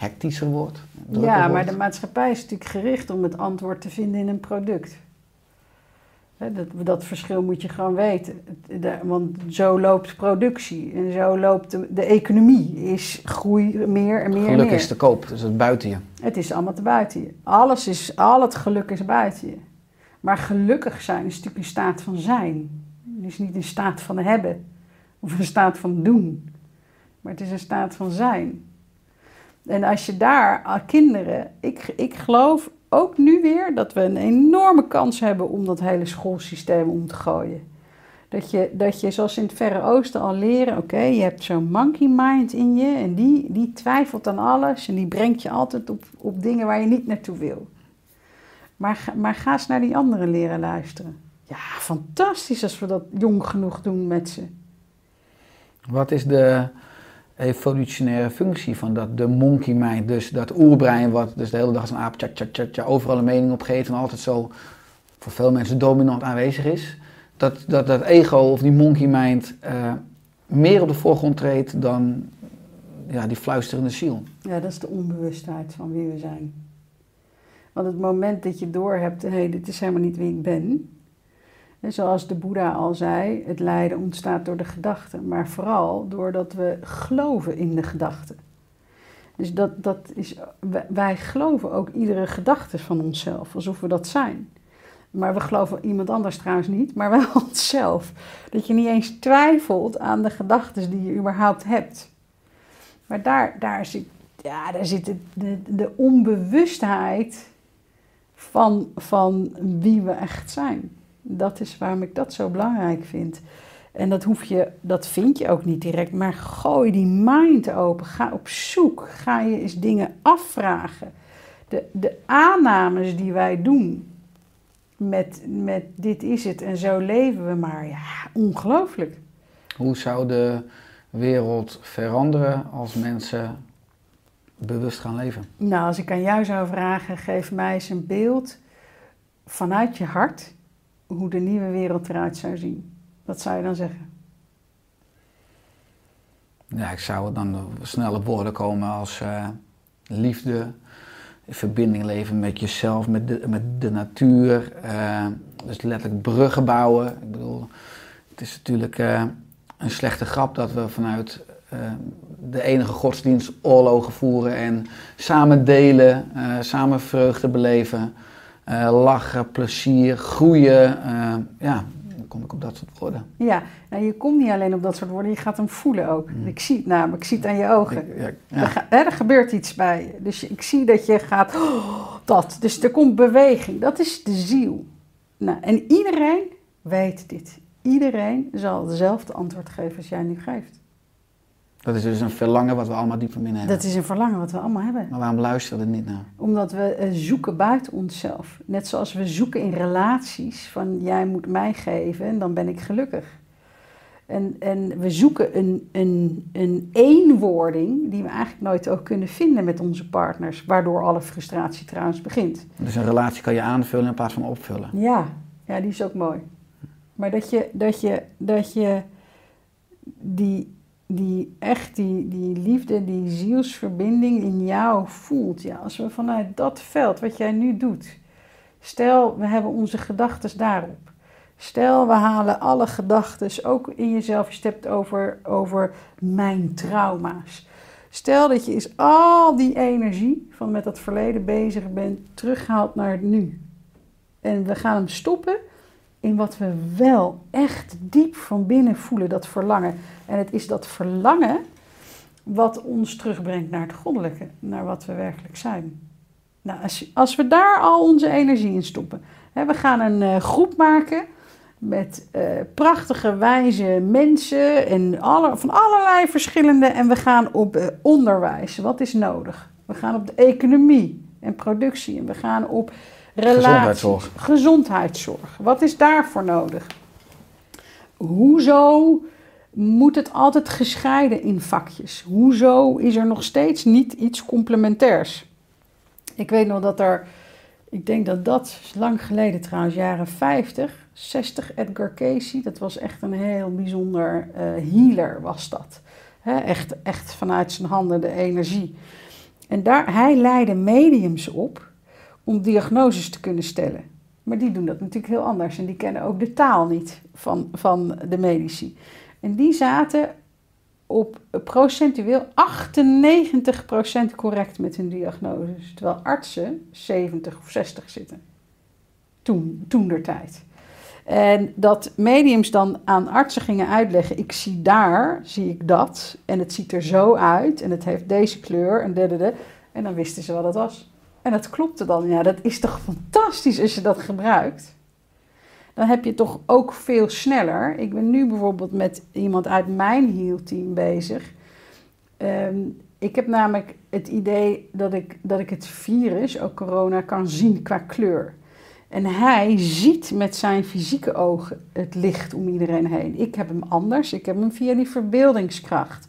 [SPEAKER 2] hectischer wordt. drukker
[SPEAKER 4] Ja, maar de maatschappij is natuurlijk gericht om het antwoord te vinden in een product. Dat, dat verschil moet je gewoon weten. Want zo loopt productie en zo loopt de, de economie. Is groei meer en meer en
[SPEAKER 2] Geluk
[SPEAKER 4] meer.
[SPEAKER 2] is te koop, dus het buiten je.
[SPEAKER 4] Het is allemaal te buiten je. Alles is, al het geluk is buiten je. Maar gelukkig zijn is natuurlijk een staat van zijn. Het is niet een staat van hebben of een staat van doen, maar het is een staat van zijn. En als je daar ah, kinderen, ik, ik geloof ook nu weer dat we een enorme kans hebben om dat hele schoolsysteem om te gooien. Dat je, dat je zoals in het Verre Oosten al leren, oké, je hebt zo'n monkey mind in je en die, die twijfelt aan alles en die brengt je altijd op, op dingen waar je niet naartoe wil. Maar, maar ga eens naar die anderen leren luisteren. Ja, fantastisch als we dat jong genoeg doen met ze.
[SPEAKER 2] Wat is de evolutionaire functie van dat, de monkey mind, dus dat oerbrein wat dus de hele dag als een aap tja, tja, tja, tja, overal een mening op geeft en altijd zo voor veel mensen dominant aanwezig is. Dat dat, dat ego of die monkey mind eh, meer op de voorgrond treedt dan ja, die fluisterende ziel.
[SPEAKER 4] Ja, dat is de onbewustheid van wie we zijn. Want het moment dat je doorhebt, hé, hey, dit is helemaal niet wie ik ben. Zoals de Boeddha al zei, het lijden ontstaat door de gedachten. Maar vooral doordat we geloven in de gedachten. Dus dat, dat is, wij- wij geloven ook iedere gedachte van onszelf, alsof we dat zijn. Maar we geloven iemand anders trouwens niet, maar wel onszelf. Dat je niet eens twijfelt aan de gedachten die je überhaupt hebt. Maar daar, daar zit, ja, daar zit de, de, de onbewustheid van, van wie we echt zijn. Dat is waarom ik dat zo belangrijk vind. En dat, hoef je, dat vind je ook niet direct, maar gooi die mind open. Ga op zoek. Ga je eens dingen afvragen. De, de aannames die wij doen met, met dit is het en zo leven we maar. Ja, ongelooflijk.
[SPEAKER 2] Hoe zou de wereld veranderen als mensen bewust gaan leven?
[SPEAKER 4] Nou, als ik aan jou zou vragen, geef mij eens een beeld vanuit je hart hoe de nieuwe wereld eruit zou zien. Wat zou je dan zeggen?
[SPEAKER 2] Ja, ik zou dan snel op woorden komen als eh, liefde, in verbinding leven met jezelf, met de, met de natuur. eh, dus letterlijk bruggen bouwen. Ik bedoel, het is natuurlijk eh, een slechte grap dat we vanuit de enige godsdienst oorlogen voeren en samen delen, samen vreugde beleven, eh, lachen, plezier, groeien. eh, ja, dan kom ik op dat soort woorden.
[SPEAKER 4] Ja, nou, je komt niet alleen op dat soort woorden, je gaat hem voelen ook. Ik zie het namelijk, ik zie het aan je ogen.
[SPEAKER 2] Ik- ja,
[SPEAKER 4] Er,
[SPEAKER 2] ja.
[SPEAKER 4] ga- hè, er gebeurt iets bij je. Dus ik zie dat je gaat, "Oh, dat. Dus er komt beweging. Dat is de ziel. Nou, en iedereen weet dit. Iedereen zal hetzelfde antwoord geven als jij nu geeft.
[SPEAKER 2] Dat is dus een verlangen wat we allemaal diep van binnen hebben.
[SPEAKER 4] Dat is een verlangen wat we allemaal hebben.
[SPEAKER 2] Maar waarom luisteren we er niet naar?
[SPEAKER 4] Omdat we eh, zoeken buiten onszelf. Net zoals we zoeken in relaties van jij moet mij geven en dan ben ik gelukkig. En, en we zoeken een, een, een eenwording die we eigenlijk nooit ook kunnen vinden met onze partners. Waardoor alle frustratie trouwens begint.
[SPEAKER 2] Dus een relatie kan je aanvullen in plaats van opvullen.
[SPEAKER 4] Ja, ja die is ook mooi. Maar dat je, dat je, dat je die, die echt die, die liefde, die zielsverbinding in jou voelt. Ja, als we vanuit dat veld, wat jij nu doet. Stel, we hebben onze gedachten daarop. Stel, we halen alle gedachten, ook in jezelf, je hebt over, over mijn trauma's. Stel dat je eens al die energie van met dat verleden bezig bent, terughaalt naar het nu. En we gaan hem stoppen in wat we wel echt diep van binnen voelen, dat verlangen. En het is dat verlangen wat ons terugbrengt naar het goddelijke, naar wat we werkelijk zijn. Nou, als, als we daar al onze energie in stoppen. Hè, we gaan een eh, groep maken met eh, prachtige, wijze mensen en van allerlei verschillende. En we gaan op eh, onderwijs. Wat is nodig? We gaan op de economie en productie. En we gaan op
[SPEAKER 2] Gezondheidszorg.
[SPEAKER 4] Gezondheidszorg. Wat is daarvoor nodig? Hoezo moet het altijd gescheiden in vakjes? Hoezo is er nog steeds niet iets complementairs? Ik weet nog dat er, ik denk dat dat lang geleden trouwens, jaren 50, 60, Edgar Casey, dat was echt een heel bijzonder eh, healer was dat. Hè, echt, echt vanuit zijn handen de energie. En daar, hij leidde mediums op om diagnoses te kunnen stellen. Maar die doen dat natuurlijk heel anders en die kennen ook de taal niet van, van de medici. En die zaten op procentueel 98% correct met hun diagnoses. Terwijl artsen 70 of 60 zitten. Toen, toen der tijd. En dat mediums dan aan artsen gingen uitleggen: ik zie daar, zie ik dat. En het ziet er zo uit. En het heeft deze kleur en de, En dan wisten ze wat het was. En dat klopte dan. Ja, dat is toch fantastisch als je dat gebruikt. Dan heb je toch ook veel sneller. Ik ben nu bijvoorbeeld met iemand uit mijn heal-team bezig. Ehm, ik heb namelijk het idee dat ik, dat ik het virus, ook corona, kan zien qua kleur. En hij ziet met zijn fysieke ogen het licht om iedereen heen. Ik heb hem anders. Ik heb hem via die verbeeldingskracht.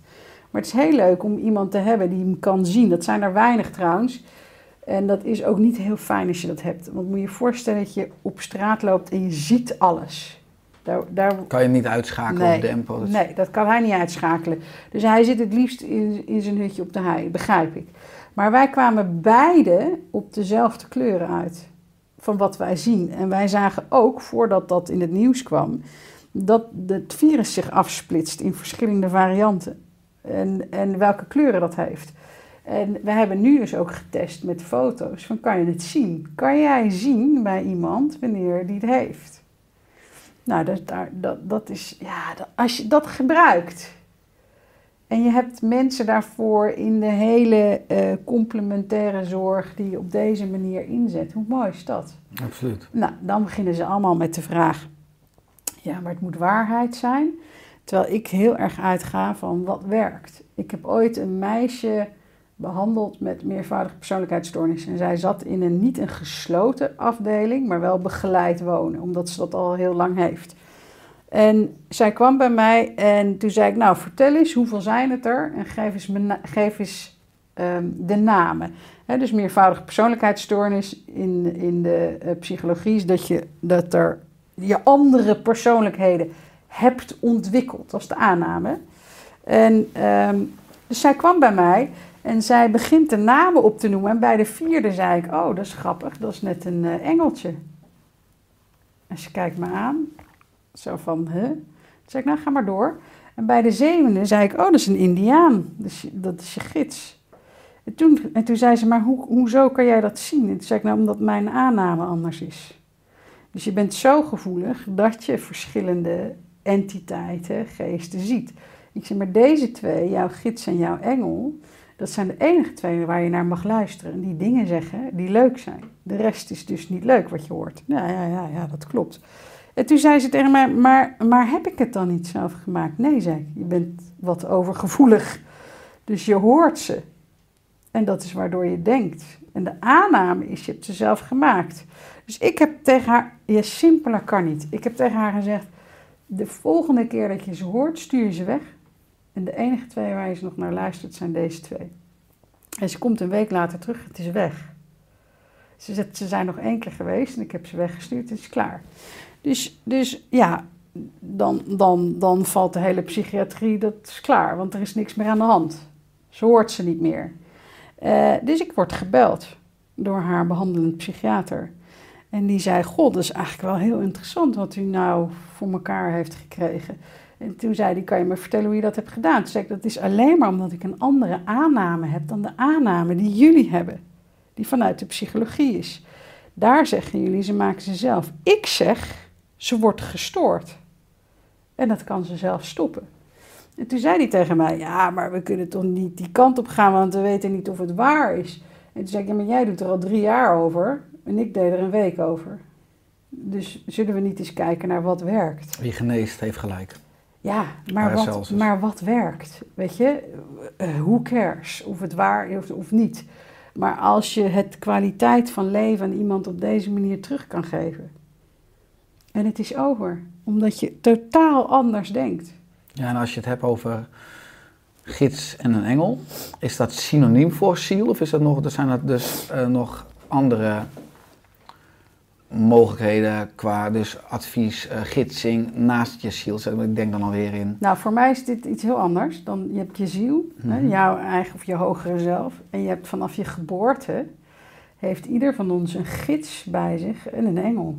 [SPEAKER 4] Maar het is heel leuk om iemand te hebben die hem kan zien. Dat zijn er weinig trouwens. En dat is ook niet heel fijn als je dat hebt. Want moet je je voorstellen dat je op straat loopt en je ziet alles.
[SPEAKER 2] Daar, daar... Kan je niet uitschakelen
[SPEAKER 4] nee,
[SPEAKER 2] op tempo?
[SPEAKER 4] Nee, dat kan hij niet uitschakelen. Dus hij zit het liefst in, in zijn hutje op de hei, begrijp ik. Maar wij kwamen beide op dezelfde kleuren uit van wat wij zien. En wij zagen ook, voordat dat in het nieuws kwam, dat het virus zich afsplitst in verschillende varianten. En, en welke kleuren dat heeft. En we hebben nu dus ook getest met foto's van kan je het zien? Kan jij zien bij iemand wanneer die het heeft? Nou, dat, dat, dat is, ja, als je dat gebruikt, en je hebt mensen daarvoor in de hele uh, complementaire zorg die je op deze manier inzet. Hoe mooi is dat?
[SPEAKER 2] Absoluut.
[SPEAKER 4] Nou, dan beginnen ze allemaal met de vraag: ja, maar het moet waarheid zijn. Terwijl ik heel erg uitga van wat werkt. Ik heb ooit een meisje behandeld met meervoudige persoonlijkheidsstoornis. En zij zat in een niet een gesloten afdeling, maar wel begeleid wonen, omdat ze dat al heel lang heeft. En zij kwam bij mij en toen zei ik, nou vertel eens, hoeveel zijn het er? En geef eens, geef eens ehm, de namen. He, dus meervoudige persoonlijkheidsstoornis in, in de uh, psychologie is dat je, dat er je andere persoonlijkheden hebt ontwikkeld. Dat is de aanname. En um, dus zij kwam bij mij en zij begint de namen op te noemen. En bij de vierde zei ik, oh dat is grappig, dat is net een uh, engeltje. En ze kijkt me aan zo van, hè? Toen zei ik, nou ga maar door. En bij de zevende zei ik, oh, dat is een indiaan. Dus dat is je gids. En toen, en toen zei ze, maar hoe, hoezo kan jij dat zien? En toen zei ik, nou, omdat mijn aanname anders is. Dus je bent zo gevoelig dat je verschillende entiteiten, geesten ziet. Ik zeg, maar deze twee, jouw gids en jouw engel, dat zijn de enige twee waar je naar mag luisteren. En die dingen zeggen die leuk zijn. De rest is dus niet leuk wat je hoort. Ja, ja, ja, ja dat klopt. En toen zei ze tegen mij, maar, maar heb ik het dan niet zelf gemaakt? Nee, zei ik, je bent wat overgevoelig. Dus je hoort ze. En dat is waardoor je denkt. En de aanname is, je hebt ze zelf gemaakt. Dus ik heb tegen haar, ja, simpeler kan niet. Ik heb tegen haar gezegd, de volgende keer dat je ze hoort, stuur je ze weg. En de enige twee waar je ze nog naar luistert, zijn deze twee. En ze komt een week later terug, het is weg. Ze ze zijn nog één keer geweest en ik heb ze weggestuurd, het is klaar. Dus, dus ja, dan, dan, dan valt de hele psychiatrie, dat is klaar, want er is niks meer aan de hand. Ze hoort ze niet meer. Uh, dus ik word gebeld door haar behandelend psychiater. En die zei, god, dat is eigenlijk wel heel interessant wat u nou voor elkaar heeft gekregen. En toen zei hij, kan je me vertellen hoe je dat hebt gedaan? Toen zei ik, dat is alleen maar omdat ik een andere aanname heb dan de aanname die jullie hebben. Die vanuit de psychologie is. Daar zeggen jullie, ze maken ze zelf. Ik zeg, ze wordt gestoord. En dat kan ze zelf stoppen. En toen zei hij tegen mij: Ja, maar we kunnen toch niet die kant op gaan, want we weten niet of het waar is. En toen zei ik: maar jij doet er al drie jaar over en ik deed er een week over. Dus zullen we niet eens kijken naar wat werkt?
[SPEAKER 2] Wie geneest heeft gelijk.
[SPEAKER 4] Ja, maar, wat, maar wat werkt? Weet je, uh, who cares of het waar is of niet? Maar als je het kwaliteit van leven aan iemand op deze manier terug kan geven en het is over, omdat je totaal anders denkt.
[SPEAKER 2] Ja, en als je het hebt over gids en een engel, is dat synoniem voor ziel of is dat nog, er zijn er dus uh, nog andere mogelijkheden qua dus advies, uh, gidsing naast je ziel? Ik denk dan alweer in.
[SPEAKER 4] Nou, voor mij is dit iets heel anders. Dan, je hebt je ziel, hè, mhm. jouw eigen of je hogere zelf. En je hebt vanaf je geboorte, heeft ieder van ons een gids bij zich en een engel.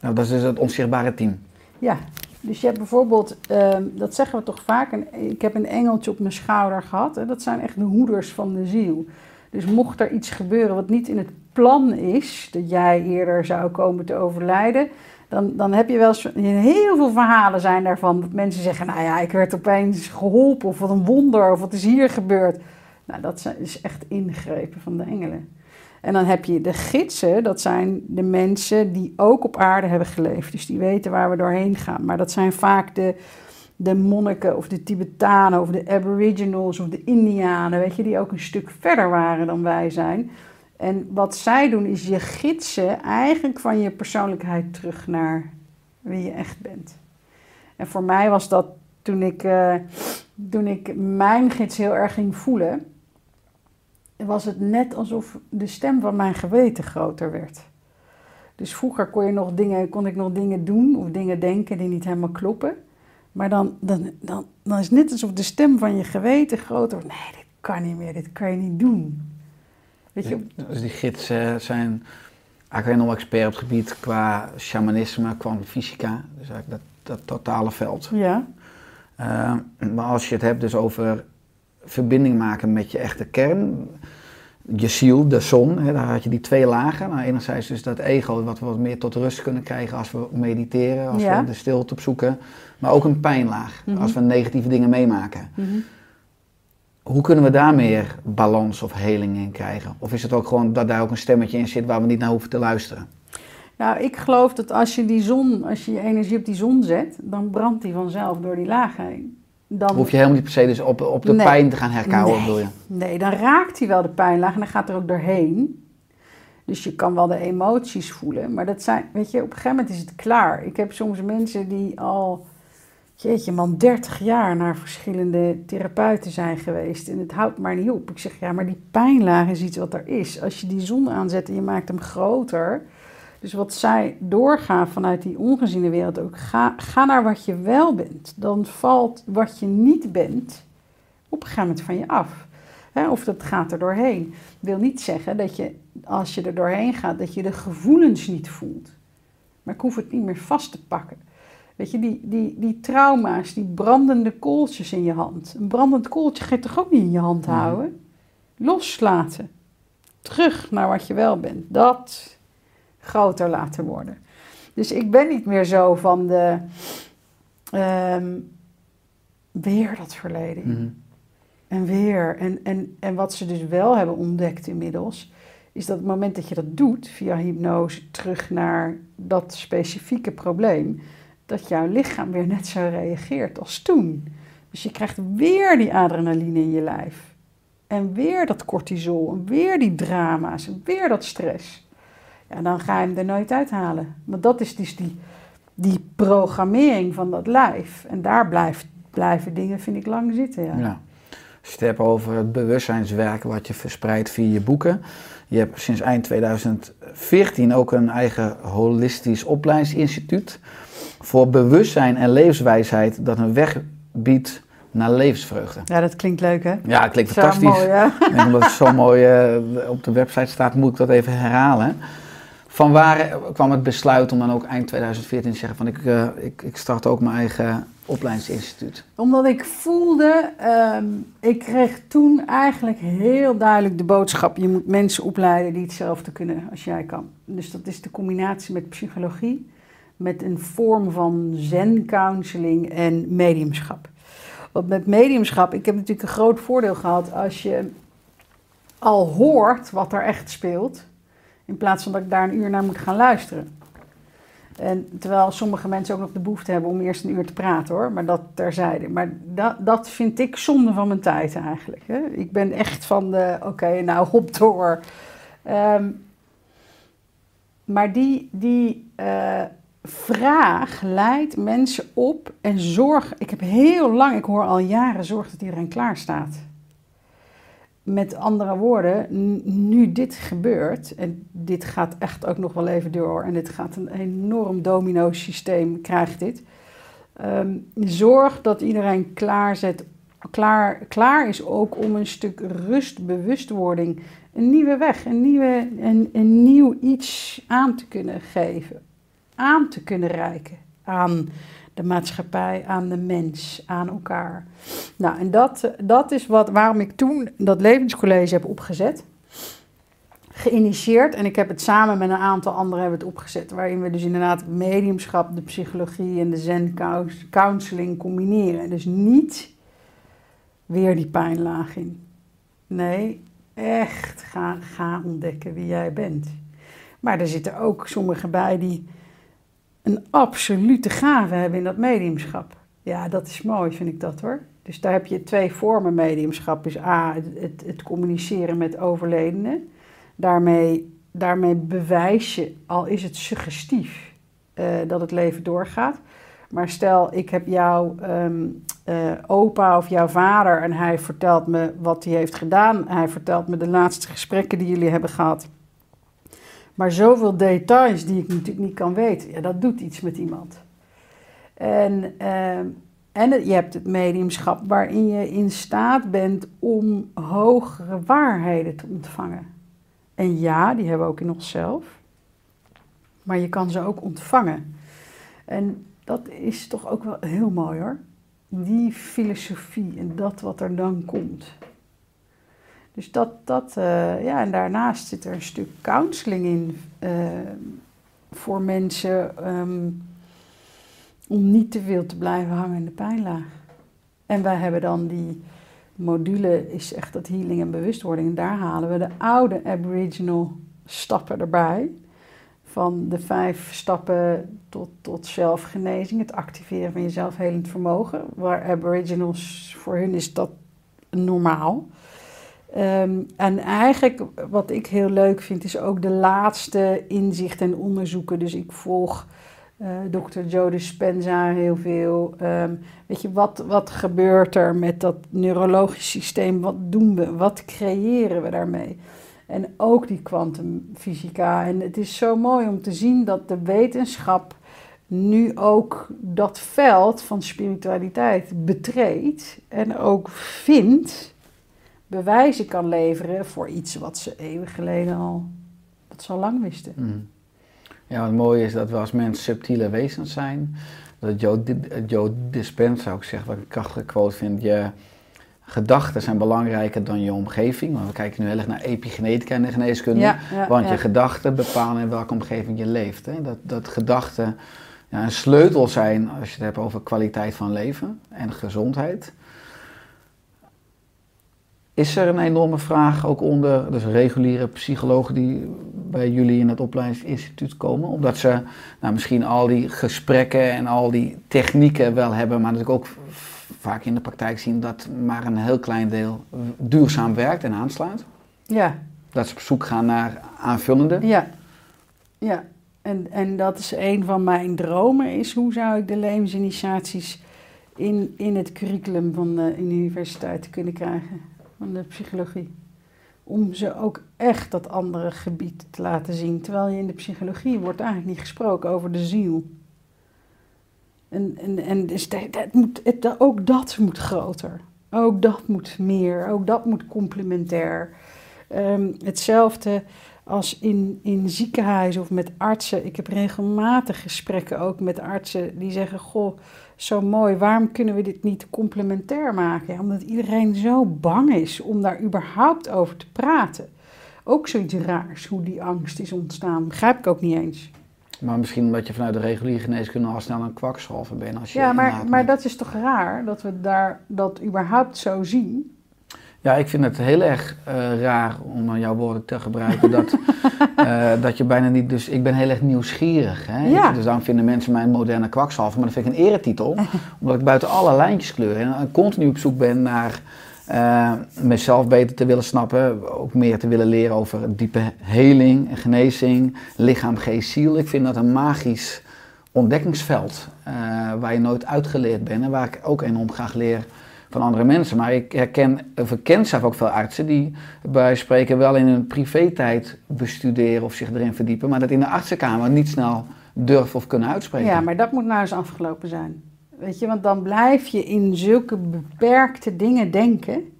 [SPEAKER 2] Nou, dat is dus het onzichtbare team.
[SPEAKER 4] Ja, dus je hebt bijvoorbeeld, ehm, dat zeggen we toch vaak, een, ik heb een engeltje op mijn schouder gehad. Hè? Dat zijn echt de hoeders van de ziel. Dus mocht er iets gebeuren wat niet in het plan is, dat jij eerder zou komen te overlijden, dan, dan heb je wel heel veel verhalen zijn daarvan, dat mensen zeggen, nou ja, ik werd opeens geholpen, of wat een wonder, of wat is hier gebeurd. Nou, dat is echt ingrepen van de engelen. En dan heb je de gidsen, dat zijn de mensen die ook op aarde hebben geleefd. Dus die weten waar we doorheen gaan. Maar dat zijn vaak de, de monniken of de Tibetanen of de Aboriginals of de Indianen, weet je, die ook een stuk verder waren dan wij zijn. En wat zij doen is je gidsen eigenlijk van je persoonlijkheid terug naar wie je echt bent. En voor mij was dat toen ik, eh, toen ik mijn gids heel erg ging voelen, was het net alsof de stem van mijn geweten groter werd. Dus vroeger kon, je nog dingen, kon ik nog dingen doen of dingen denken die niet helemaal kloppen. Maar dan, dan, dan, dan is het net alsof de stem van je geweten groter wordt. Nee, dit kan niet meer, dit kan je niet doen. Weet je,
[SPEAKER 2] Dus die gidsen zijn eigenlijk nog expert op het gebied qua shamanisme, fysica. Dus eigenlijk dat, dat totale veld.
[SPEAKER 4] ja,
[SPEAKER 2] Eh, maar als je het hebt dus over verbinding maken met je echte kern, je ziel, de zon, hè, daar had je die twee lagen. Nou, enerzijds dus dat ego, wat we wat meer tot rust kunnen krijgen als we mediteren, als
[SPEAKER 4] Ja.
[SPEAKER 2] we de stilte opzoeken. Maar ook een pijnlaag,
[SPEAKER 4] Mhm.
[SPEAKER 2] als we negatieve dingen meemaken.
[SPEAKER 4] Mhm.
[SPEAKER 2] Hoe kunnen we daar meer balans of heling in krijgen? Of is het ook gewoon dat daar ook een stemmetje in zit waar we niet naar hoeven te luisteren?
[SPEAKER 4] Nou, ik geloof dat als je die zon, als je je energie op die zon zet, dan brandt die vanzelf door die lagen heen. Dan,
[SPEAKER 2] Hoef je helemaal niet per se dus op, op de
[SPEAKER 4] Nee.
[SPEAKER 2] pijn te gaan herkauwen,
[SPEAKER 4] Nee.
[SPEAKER 2] bedoel je?
[SPEAKER 4] Nee, dan raakt hij wel de pijnlaag en dan gaat er ook doorheen. Dus je kan wel de emoties voelen. Maar dat zijn, weet je, op een gegeven moment is het klaar. Ik heb soms mensen die al, jeetje man, 30 jaar naar verschillende therapeuten zijn geweest. En het houdt maar niet op. Ik zeg, ja, maar die pijnlaag is iets wat er is. Als je die zon aanzet en je maakt hem groter. Dus wat zij doorgaan vanuit die ongeziene wereld ook. Ga, ga naar wat je wel bent. Dan valt wat je niet bent op een gegeven moment van je af. Of dat gaat er doorheen. wil niet zeggen dat je, als je er doorheen gaat, dat je de gevoelens niet voelt. Maar ik hoef het niet meer vast te pakken. Weet je, die, die, die trauma's, die brandende kooltjes in je hand. Een brandend kooltje ga je toch ook niet in je hand
[SPEAKER 2] Mhm.
[SPEAKER 4] houden? Loslaten. Terug naar wat je wel bent. Dat groter laten worden. Dus ik ben niet meer zo van de... ehm, weer dat verleden.
[SPEAKER 2] Mhm.
[SPEAKER 4] En weer. En, en, en wat ze dus wel hebben ontdekt inmiddels, is dat het moment dat je dat doet via hypnose terug naar dat specifieke probleem, dat jouw lichaam weer net zo reageert als toen. Dus je krijgt weer die adrenaline in je lijf. En weer dat cortisol, en weer die drama's, en weer dat stress. Ja, dan ga je hem er nooit uithalen. Want dat is dus die, die programmering van dat lijf. En daar blijft, blijven dingen, vind ik, lang zitten. Ja.
[SPEAKER 2] Ja. Hebt over het bewustzijnswerk wat je verspreidt via je boeken. Je hebt sinds eind 2014 ook een eigen holistisch opleidingsinstituut. Voor bewustzijn en levenswijsheid dat een weg biedt naar levensvreugde.
[SPEAKER 4] Ja, dat klinkt leuk, hè?
[SPEAKER 2] Ja, het klinkt
[SPEAKER 4] Zo
[SPEAKER 2] fantastisch.
[SPEAKER 4] mooi?
[SPEAKER 2] En omdat het zo mooi eh, op de website staat, moet ik dat even herhalen. Van waar kwam het besluit om dan ook eind 2014 te zeggen van ik, eh, ik, ik start ook mijn eigen opleidingsinstituut?
[SPEAKER 4] Omdat ik voelde, ehm, ik kreeg toen eigenlijk heel duidelijk de boodschap: je moet mensen opleiden die hetzelfde kunnen als jij kan. Dus dat is de combinatie met psychologie, met een vorm van zen-counseling en mediumschap. Want met mediumschap, ik heb natuurlijk een groot voordeel gehad als je al hoort wat er echt speelt, in plaats van dat ik daar een uur naar moet gaan luisteren. En terwijl sommige mensen ook nog de behoefte hebben om eerst een uur te praten hoor, maar dat terzijde. Maar dat, dat vind ik zonde van mijn tijd eigenlijk. Hè? Ik ben echt van de, oké, nou hop door. Ehm, maar die, die eh, vraag leidt mensen op en zorg. Ik heb heel lang, ik hoor al jaren, zorg dat iedereen klaar staat. Met andere woorden, nu dit gebeurt, en dit gaat echt ook nog wel even door, en dit gaat een enorm domino-systeem, krijgt dit. Ehm, zorg dat iedereen klaar, zet, klaar, klaar is ook om een stuk rust, bewustwording, een nieuwe weg, een, nieuwe, een nieuw iets aan te kunnen geven, aan te kunnen reiken aan de maatschappij, aan de mens, aan elkaar. Nou, en dat, dat is wat, waarom ik toen dat levenscollege heb opgezet. geïnitieerd. En ik heb het samen met een aantal anderen hebben het opgezet. Waarin we dus inderdaad mediumschap, de psychologie en de zen counseling combineren. Dus niet weer die pijnlaag in. Nee, echt ga, ga ontdekken wie jij bent. Maar er zitten ook sommigen bij die een absolute gave hebben in dat mediumschap. Ja, dat is mooi, vind ik dat hoor. Dus daar heb je twee vormen mediumschap. Is A, het, het, communiceren met overledenen. Daarmee, daarmee bewijs je, al is het suggestief, uh, dat het leven doorgaat. Maar stel, ik heb jouw um, uh, opa of jouw vader en hij vertelt me wat hij heeft gedaan. Hij vertelt me de laatste gesprekken die jullie hebben gehad. Maar zoveel details die ik natuurlijk niet kan weten, ja, dat doet iets met iemand. En, uh, en je hebt het mediumschap waarin je in staat bent om hogere waarheden te ontvangen. En ja, die hebben we ook in onszelf. Maar je kan ze ook ontvangen. En dat is toch ook wel heel mooi hoor. Die filosofie en dat wat er dan komt. Dus dat, dat uh, ja, en daarnaast zit er een stuk counseling in uh, voor mensen um, om niet te veel te blijven hangen in de pijnlaag. En wij hebben dan die module, is echt dat healing en bewustwording. En daar halen we de oude Aboriginal stappen erbij. Van de vijf stappen tot, tot zelfgenezing, het activeren van je zelfhelend vermogen. Waar Aboriginals, voor hun is dat normaal. Um, en eigenlijk wat ik heel leuk vind, is ook de laatste inzichten en onderzoeken. Dus ik volg uh, dokter Joe Dispenza heel veel. Um, weet je, wat, wat gebeurt er met dat neurologisch systeem? Wat doen we? Wat creëren we daarmee? En ook die kwantumfysica. En het is zo mooi om te zien dat de wetenschap nu ook dat veld van spiritualiteit betreedt. En ook vindt bewijzen kan leveren voor iets wat ze eeuwen geleden al, wat ze al lang wisten.
[SPEAKER 2] Mm. Ja, wat mooi is dat we als mensen subtiele wezens zijn. Dat Joe, Joe Dispenza ook zegt, wat ik een krachtige quote vind, je gedachten zijn belangrijker dan je omgeving. Want we kijken nu heel erg naar epigenetica en de geneeskunde. want je gedachten bepalen in welke omgeving je leeft. Hè? Dat, dat gedachten ja, een sleutel zijn als je het hebt over kwaliteit van leven en gezondheid. Is er een enorme vraag ook onder dus reguliere psychologen die bij jullie in het opleidingsinstituut komen? Omdat ze nou, misschien al die gesprekken en al die technieken wel hebben, maar natuurlijk ook vaak in de praktijk zien dat maar een heel klein deel duurzaam werkt en aanslaat.
[SPEAKER 4] Ja.
[SPEAKER 2] Dat ze op zoek gaan naar aanvullende.
[SPEAKER 4] Ja, ja. En, en dat is een van mijn dromen, is hoe zou ik de levensinitiaties in, in het curriculum van de universiteit kunnen krijgen van de psychologie. Om ze ook echt dat andere gebied te laten zien. Terwijl je in de psychologie wordt eigenlijk niet gesproken over de ziel. En, en, en dus dat, moet, het, ook dat moet groter. Ook dat moet meer. Ook dat moet complementair. Um, hetzelfde als in, in ziekenhuizen of met artsen. Ik heb regelmatig gesprekken ook met artsen die zeggen: Goh, zo mooi, waarom kunnen we dit niet complementair maken? omdat iedereen zo bang is om daar überhaupt over te praten. Ook zoiets raars, hoe die angst is ontstaan. Begrijp ik ook niet eens.
[SPEAKER 2] Maar misschien omdat je vanuit de reguliere geneeskunde al snel een kwakzalver bent. Als je
[SPEAKER 4] ja, maar, maar dat is toch raar dat we daar dat überhaupt zo zien.
[SPEAKER 2] Ja, ik vind het heel erg uh, raar, om dan jouw woorden te gebruiken, dat, uh, dat je bijna niet... Dus ik ben heel erg nieuwsgierig. Hè?
[SPEAKER 4] Ja.
[SPEAKER 2] Dus dan vinden mensen mij een moderne kwakzalver, maar dat vind ik een eretitel. omdat ik buiten alle lijntjes kleur en continu op zoek ben naar uh, mezelf beter te willen snappen. Ook meer te willen leren over diepe heling en genezing, lichaam, geest, ziel. Ik vind dat een magisch ontdekkingsveld waar je nooit uitgeleerd bent en waar ik ook enorm graag leer van andere mensen. Maar ik herken, of ik ken zelf ook veel artsen die bij spreken wel in hun privé-tijd bestuderen of zich erin verdiepen, maar dat in de artsenkamer niet snel durven of kunnen uitspreken.
[SPEAKER 4] Ja, maar dat moet nou eens afgelopen zijn. Weet je, want dan blijf je in zulke beperkte dingen denken.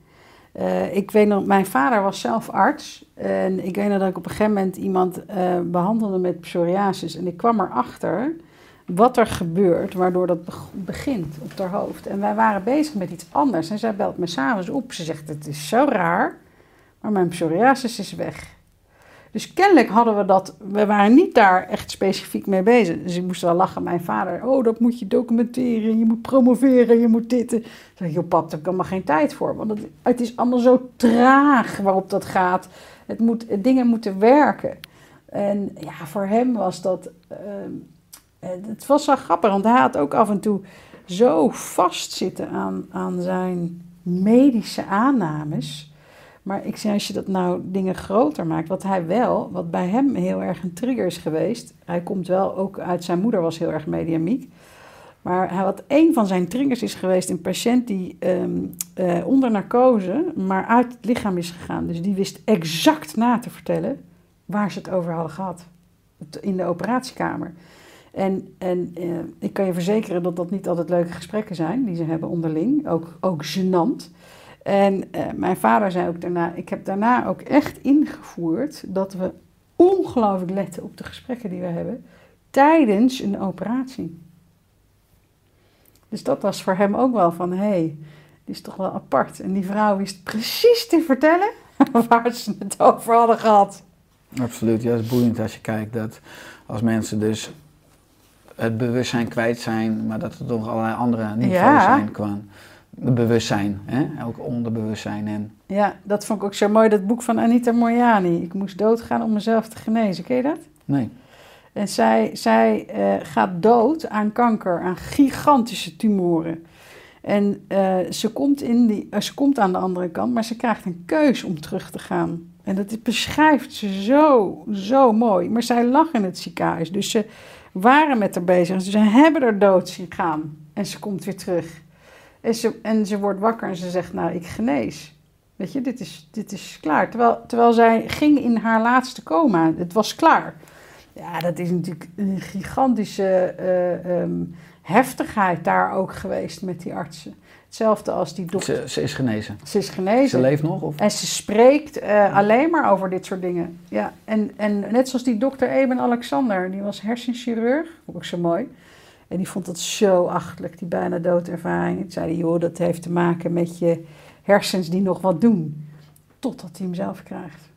[SPEAKER 4] Uh, ik weet nog, mijn vader was zelf arts. En ik weet nog dat ik op een gegeven moment iemand uh, behandelde met psoriasis. En ik kwam erachter wat er gebeurt, waardoor dat begint op haar hoofd. En wij waren bezig met iets anders. En zij belt me s'avonds op. Ze zegt, het is zo raar, maar mijn psoriasis is weg. Dus kennelijk hadden we dat, we waren niet daar echt specifiek mee bezig. Dus ik moest wel lachen, mijn vader, oh dat moet je documenteren, je moet promoveren, je moet dit. Toen zei ik, joh pap, daar heb ik geen tijd voor. Want het, het is allemaal zo traag waarop dat gaat. Het moet, dingen moeten werken. En ja, voor hem was dat, ehm, het was wel grappig, want hij had ook af en toe zo vastzitten aan, aan zijn medische aannames. Maar ik zeg, als je dat nou dingen groter maakt, wat hij wel, wat bij hem heel erg een trigger is geweest. Hij komt wel ook uit zijn moeder, was heel erg mediamiek. Maar hij had een van zijn triggers is geweest een patiënt die eh, onder narcose, maar uit het lichaam is gegaan. Dus die wist exact na te vertellen waar ze het over hadden gehad in de operatiekamer. En, en eh, ik kan je verzekeren dat dat niet altijd leuke gesprekken zijn die ze hebben onderling, ook, ook gênant. En eh, mijn vader zei ook daarna, ik heb daarna ook echt ingevoerd dat we ongelooflijk letten op de gesprekken die we hebben tijdens een operatie. Dus dat was voor hem ook wel van, hé, hey, die is toch wel apart. En die vrouw wist precies te vertellen waar ze het over hadden gehad.
[SPEAKER 2] Absoluut, ja, is boeiend als je kijkt dat als mensen dus het bewustzijn kwijt zijn, maar dat er toch allerlei andere niveaus
[SPEAKER 4] Ja.
[SPEAKER 2] zijn qua bewustzijn, hè? ook onderbewustzijn. En
[SPEAKER 4] Ja, dat vond ik ook zo mooi, dat boek van Anita Moriani. Ik moest doodgaan om mezelf te genezen. Ken je dat?
[SPEAKER 2] nee,
[SPEAKER 4] En zij, zij eh, gaat dood aan kanker, aan gigantische tumoren. En eh, ze, komt in die, eh, ze komt aan de andere kant, maar ze krijgt een keus om terug te gaan. En dat beschrijft ze zo, zo mooi. Maar zij lag in het ziekenhuis, dus ze waren met haar bezig. Ze hebben er dood zien gaan. En ze komt weer terug. En ze, en ze wordt wakker en ze zegt, nou, ik genees. Weet je, dit is, dit is klaar. Terwijl, terwijl zij ging in haar laatste coma. Het was klaar. Ja, dat is natuurlijk een gigantische eh, ehm, heftigheid daar ook geweest met die artsen. Hetzelfde als die dokter.
[SPEAKER 2] ze, ze is genezen.
[SPEAKER 4] Ze is genezen.
[SPEAKER 2] Ze leeft nog? Of?
[SPEAKER 4] En ze spreekt eh, alleen maar over dit soort dingen. Ja, en, en net zoals die dokter Eben Alexander, die was hersenchirurg, ik ook zo mooi. En die vond dat zo achtelijk, die bijna doodervaring. En zei hij, joh, dat heeft te maken met je hersens die nog wat doen. Totdat hij hem zelf krijgt.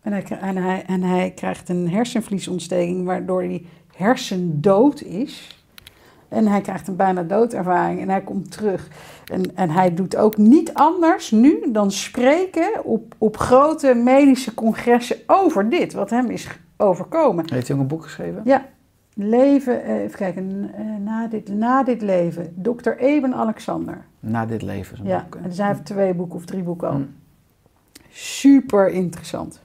[SPEAKER 4] En hij, en hij, en hij krijgt een hersenvliesontsteking waardoor hij hersendood is. En hij krijgt een bijna doodervaring en hij komt terug. En, en hij doet ook niet anders nu dan spreken op, op grote medische congressen over dit, wat hem is overkomen.
[SPEAKER 2] Heeft hij ook een boek geschreven?
[SPEAKER 4] Ja, leven, eh, even kijken, eh, na, dit, na dit leven, Dr. Eben Alexander.
[SPEAKER 2] Na dit leven is een
[SPEAKER 4] Ja,
[SPEAKER 2] boek.
[SPEAKER 4] en dus hij heeft twee boeken of drie boeken al.
[SPEAKER 2] Mm.
[SPEAKER 4] Super interessant.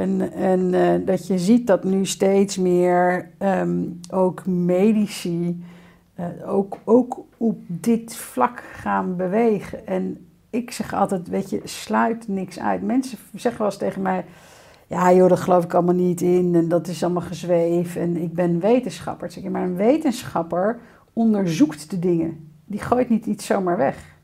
[SPEAKER 4] En, en eh, dat je ziet dat nu steeds meer ehm, ook medici eh, ook, ook op dit vlak gaan bewegen. En ik zeg altijd, weet je, sluit niks uit. Mensen zeggen wel eens tegen mij, ja joh, daar geloof ik allemaal niet in en dat is allemaal gezweef en ik ben wetenschapper. Zeg ik, maar een wetenschapper onderzoekt de dingen. Die gooit niet iets zomaar weg.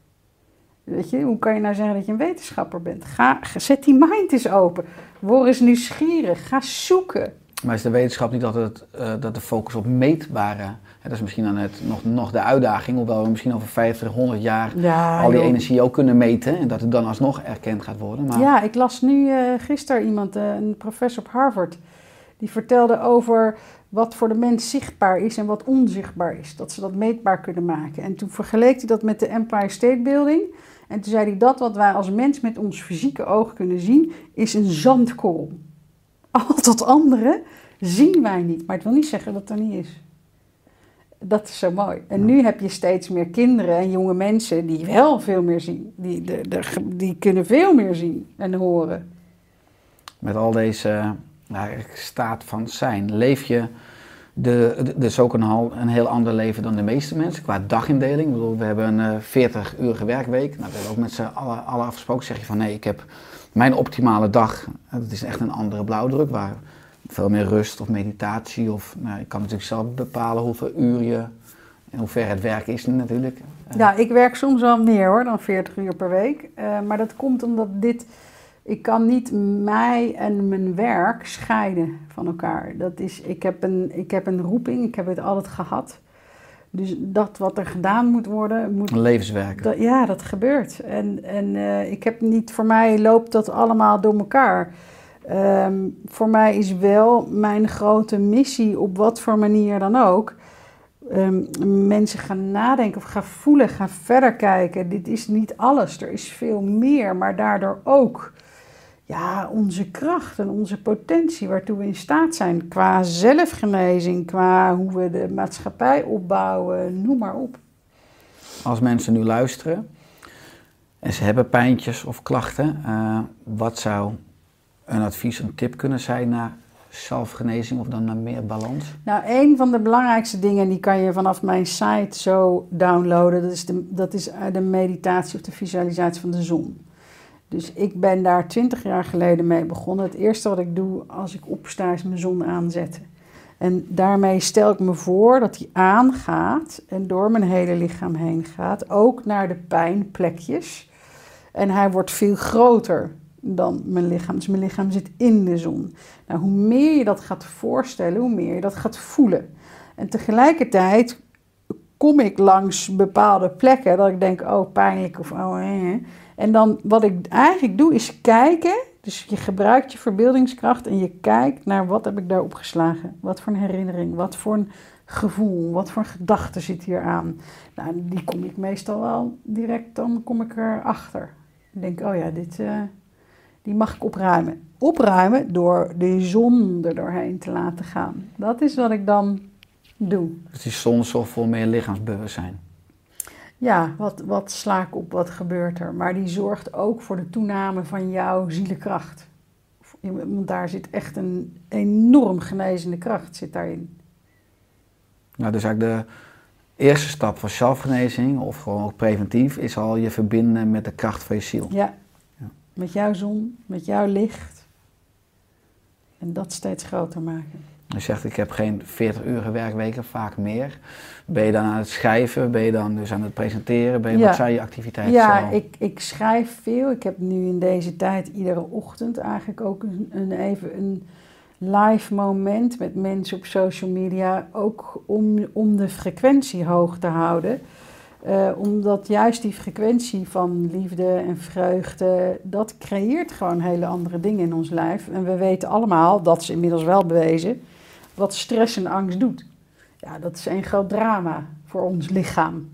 [SPEAKER 4] Weet je, hoe kan je nou zeggen dat je een wetenschapper bent? Ga, zet die mind eens open. Word eens nieuwsgierig. Ga zoeken.
[SPEAKER 2] Maar is de wetenschap niet altijd eh, dat de focus op meetbare... Hè, dat is misschien dan het, nog, nog de uitdaging, hoewel we misschien over 50, 100 jaar
[SPEAKER 4] Ja,
[SPEAKER 2] al die
[SPEAKER 4] joh.
[SPEAKER 2] energie ook kunnen meten en dat het dan alsnog erkend gaat worden. Maar
[SPEAKER 4] Ja, ik las nu eh gisteren iemand, eh, een professor op Harvard, die vertelde over wat voor de mens zichtbaar is en wat onzichtbaar is. Dat ze dat meetbaar kunnen maken. En toen vergeleek hij dat met de Empire State Building. En toen zei hij dat wat wij als mens met ons fysieke oog kunnen zien, is een zandkorrel. Al dat andere zien wij niet. Maar het wil niet zeggen dat het er niet is. Dat is zo mooi. En nu heb je steeds meer kinderen en jonge mensen die wel veel meer zien. Die, de, de, die kunnen veel meer zien en horen.
[SPEAKER 2] met al deze nou, staat van zijn, leef je de, de, dus ook een, heel ander leven dan de meeste mensen qua dagindeling. Ik bedoel, we hebben een eh 40-urige werkweek. Nou, we hebben ook met z'n allen, allen afgesproken. Zeg je van nee, ik heb mijn optimale dag. eh, Dat is echt een andere blauwdruk waar veel meer rust of meditatie. Of nou, je kan natuurlijk zelf bepalen hoeveel uur je en hoe ver het werk is natuurlijk. Eh,
[SPEAKER 4] Ja, ik werk soms wel meer hoor dan 40 uur per week. Eh, maar dat komt omdat dit. Ik kan niet mij en mijn werk scheiden van elkaar. Dat is, ik, heb een, ik heb een roeping, ik heb het altijd gehad. Dus dat wat er gedaan moet worden, moet
[SPEAKER 2] Een levenswerk.
[SPEAKER 4] Dat- ja, dat gebeurt. En, en eh, ik heb niet, voor mij loopt dat allemaal door elkaar. Ehm, voor mij is wel mijn grote missie, op wat voor manier dan ook, ehm, mensen gaan nadenken of gaan voelen, gaan verder kijken. Dit is niet alles, er is veel meer, maar daardoor ook ja, onze kracht en onze potentie waartoe we in staat zijn qua zelfgenezing, qua hoe we de maatschappij opbouwen, noem maar op.
[SPEAKER 5] Als mensen nu luisteren en ze hebben pijntjes of klachten, uh, wat zou een advies, een tip kunnen zijn naar zelfgenezing of dan naar meer balans?
[SPEAKER 4] Nou, een van de belangrijkste dingen, die kan je vanaf mijn site zo downloaden, dat is de, dat is de meditatie of de visualisatie van de zon. Dus ik ben daar twintig jaar geleden mee begonnen. Het eerste wat ik doe als ik opsta is mijn zon aanzetten. En daarmee stel ik me voor dat die aangaat en door mijn hele lichaam heen gaat, ook naar de pijnplekjes. En hij wordt veel groter dan mijn lichaam. Dus mijn lichaam zit in de zon. Nou, hoe meer je dat gaat voorstellen, hoe meer je dat gaat voelen. En tegelijkertijd kom ik langs bepaalde plekken dat ik denk, oh pijnlijk of oh. hè. En dan wat ik eigenlijk doe is kijken. Dus je gebruikt je verbeeldingskracht en je kijkt naar wat heb ik daar opgeslagen. Wat voor een herinnering, wat voor een gevoel, wat voor gedachte zit hier aan. Nou, die kom ik meestal wel direct, dan kom ik erachter. Ik denk, oh ja, dit, uh, die mag ik opruimen. Opruimen door de zon er doorheen te laten gaan. Dat is wat ik dan doe.
[SPEAKER 5] Dus die zon voor meer lichaamsbewustzijn.
[SPEAKER 4] Ja, wat, wat sla ik op, wat gebeurt er? Maar die zorgt ook voor de toename van jouw zielenkracht. Want daar zit echt een enorm genezende kracht zit daarin.
[SPEAKER 5] Nou, dus eigenlijk de eerste stap van zelfgenezing, of gewoon ook preventief, is al je verbinden met de kracht van je ziel.
[SPEAKER 4] Ja, ja. met jouw zon, met jouw licht. En dat steeds groter maken.
[SPEAKER 5] Je zegt, ik heb geen 40 uur werkweken, vaak meer. Ben je dan aan het schrijven? Ben je dan dus aan het presenteren? Ben je, Wat zijn je activiteiten?
[SPEAKER 4] Ja, ik, ik schrijf veel. Ik heb nu in deze tijd iedere ochtend eigenlijk ook een, een even een live moment met mensen op social media. Ook om, om de frequentie hoog te houden. Uh, omdat juist die frequentie van liefde en vreugde, dat creëert gewoon hele andere dingen in ons lijf. En we weten allemaal, dat is inmiddels wel bewezen, wat stress en angst doet. Ja, dat is een groot drama voor ons lichaam.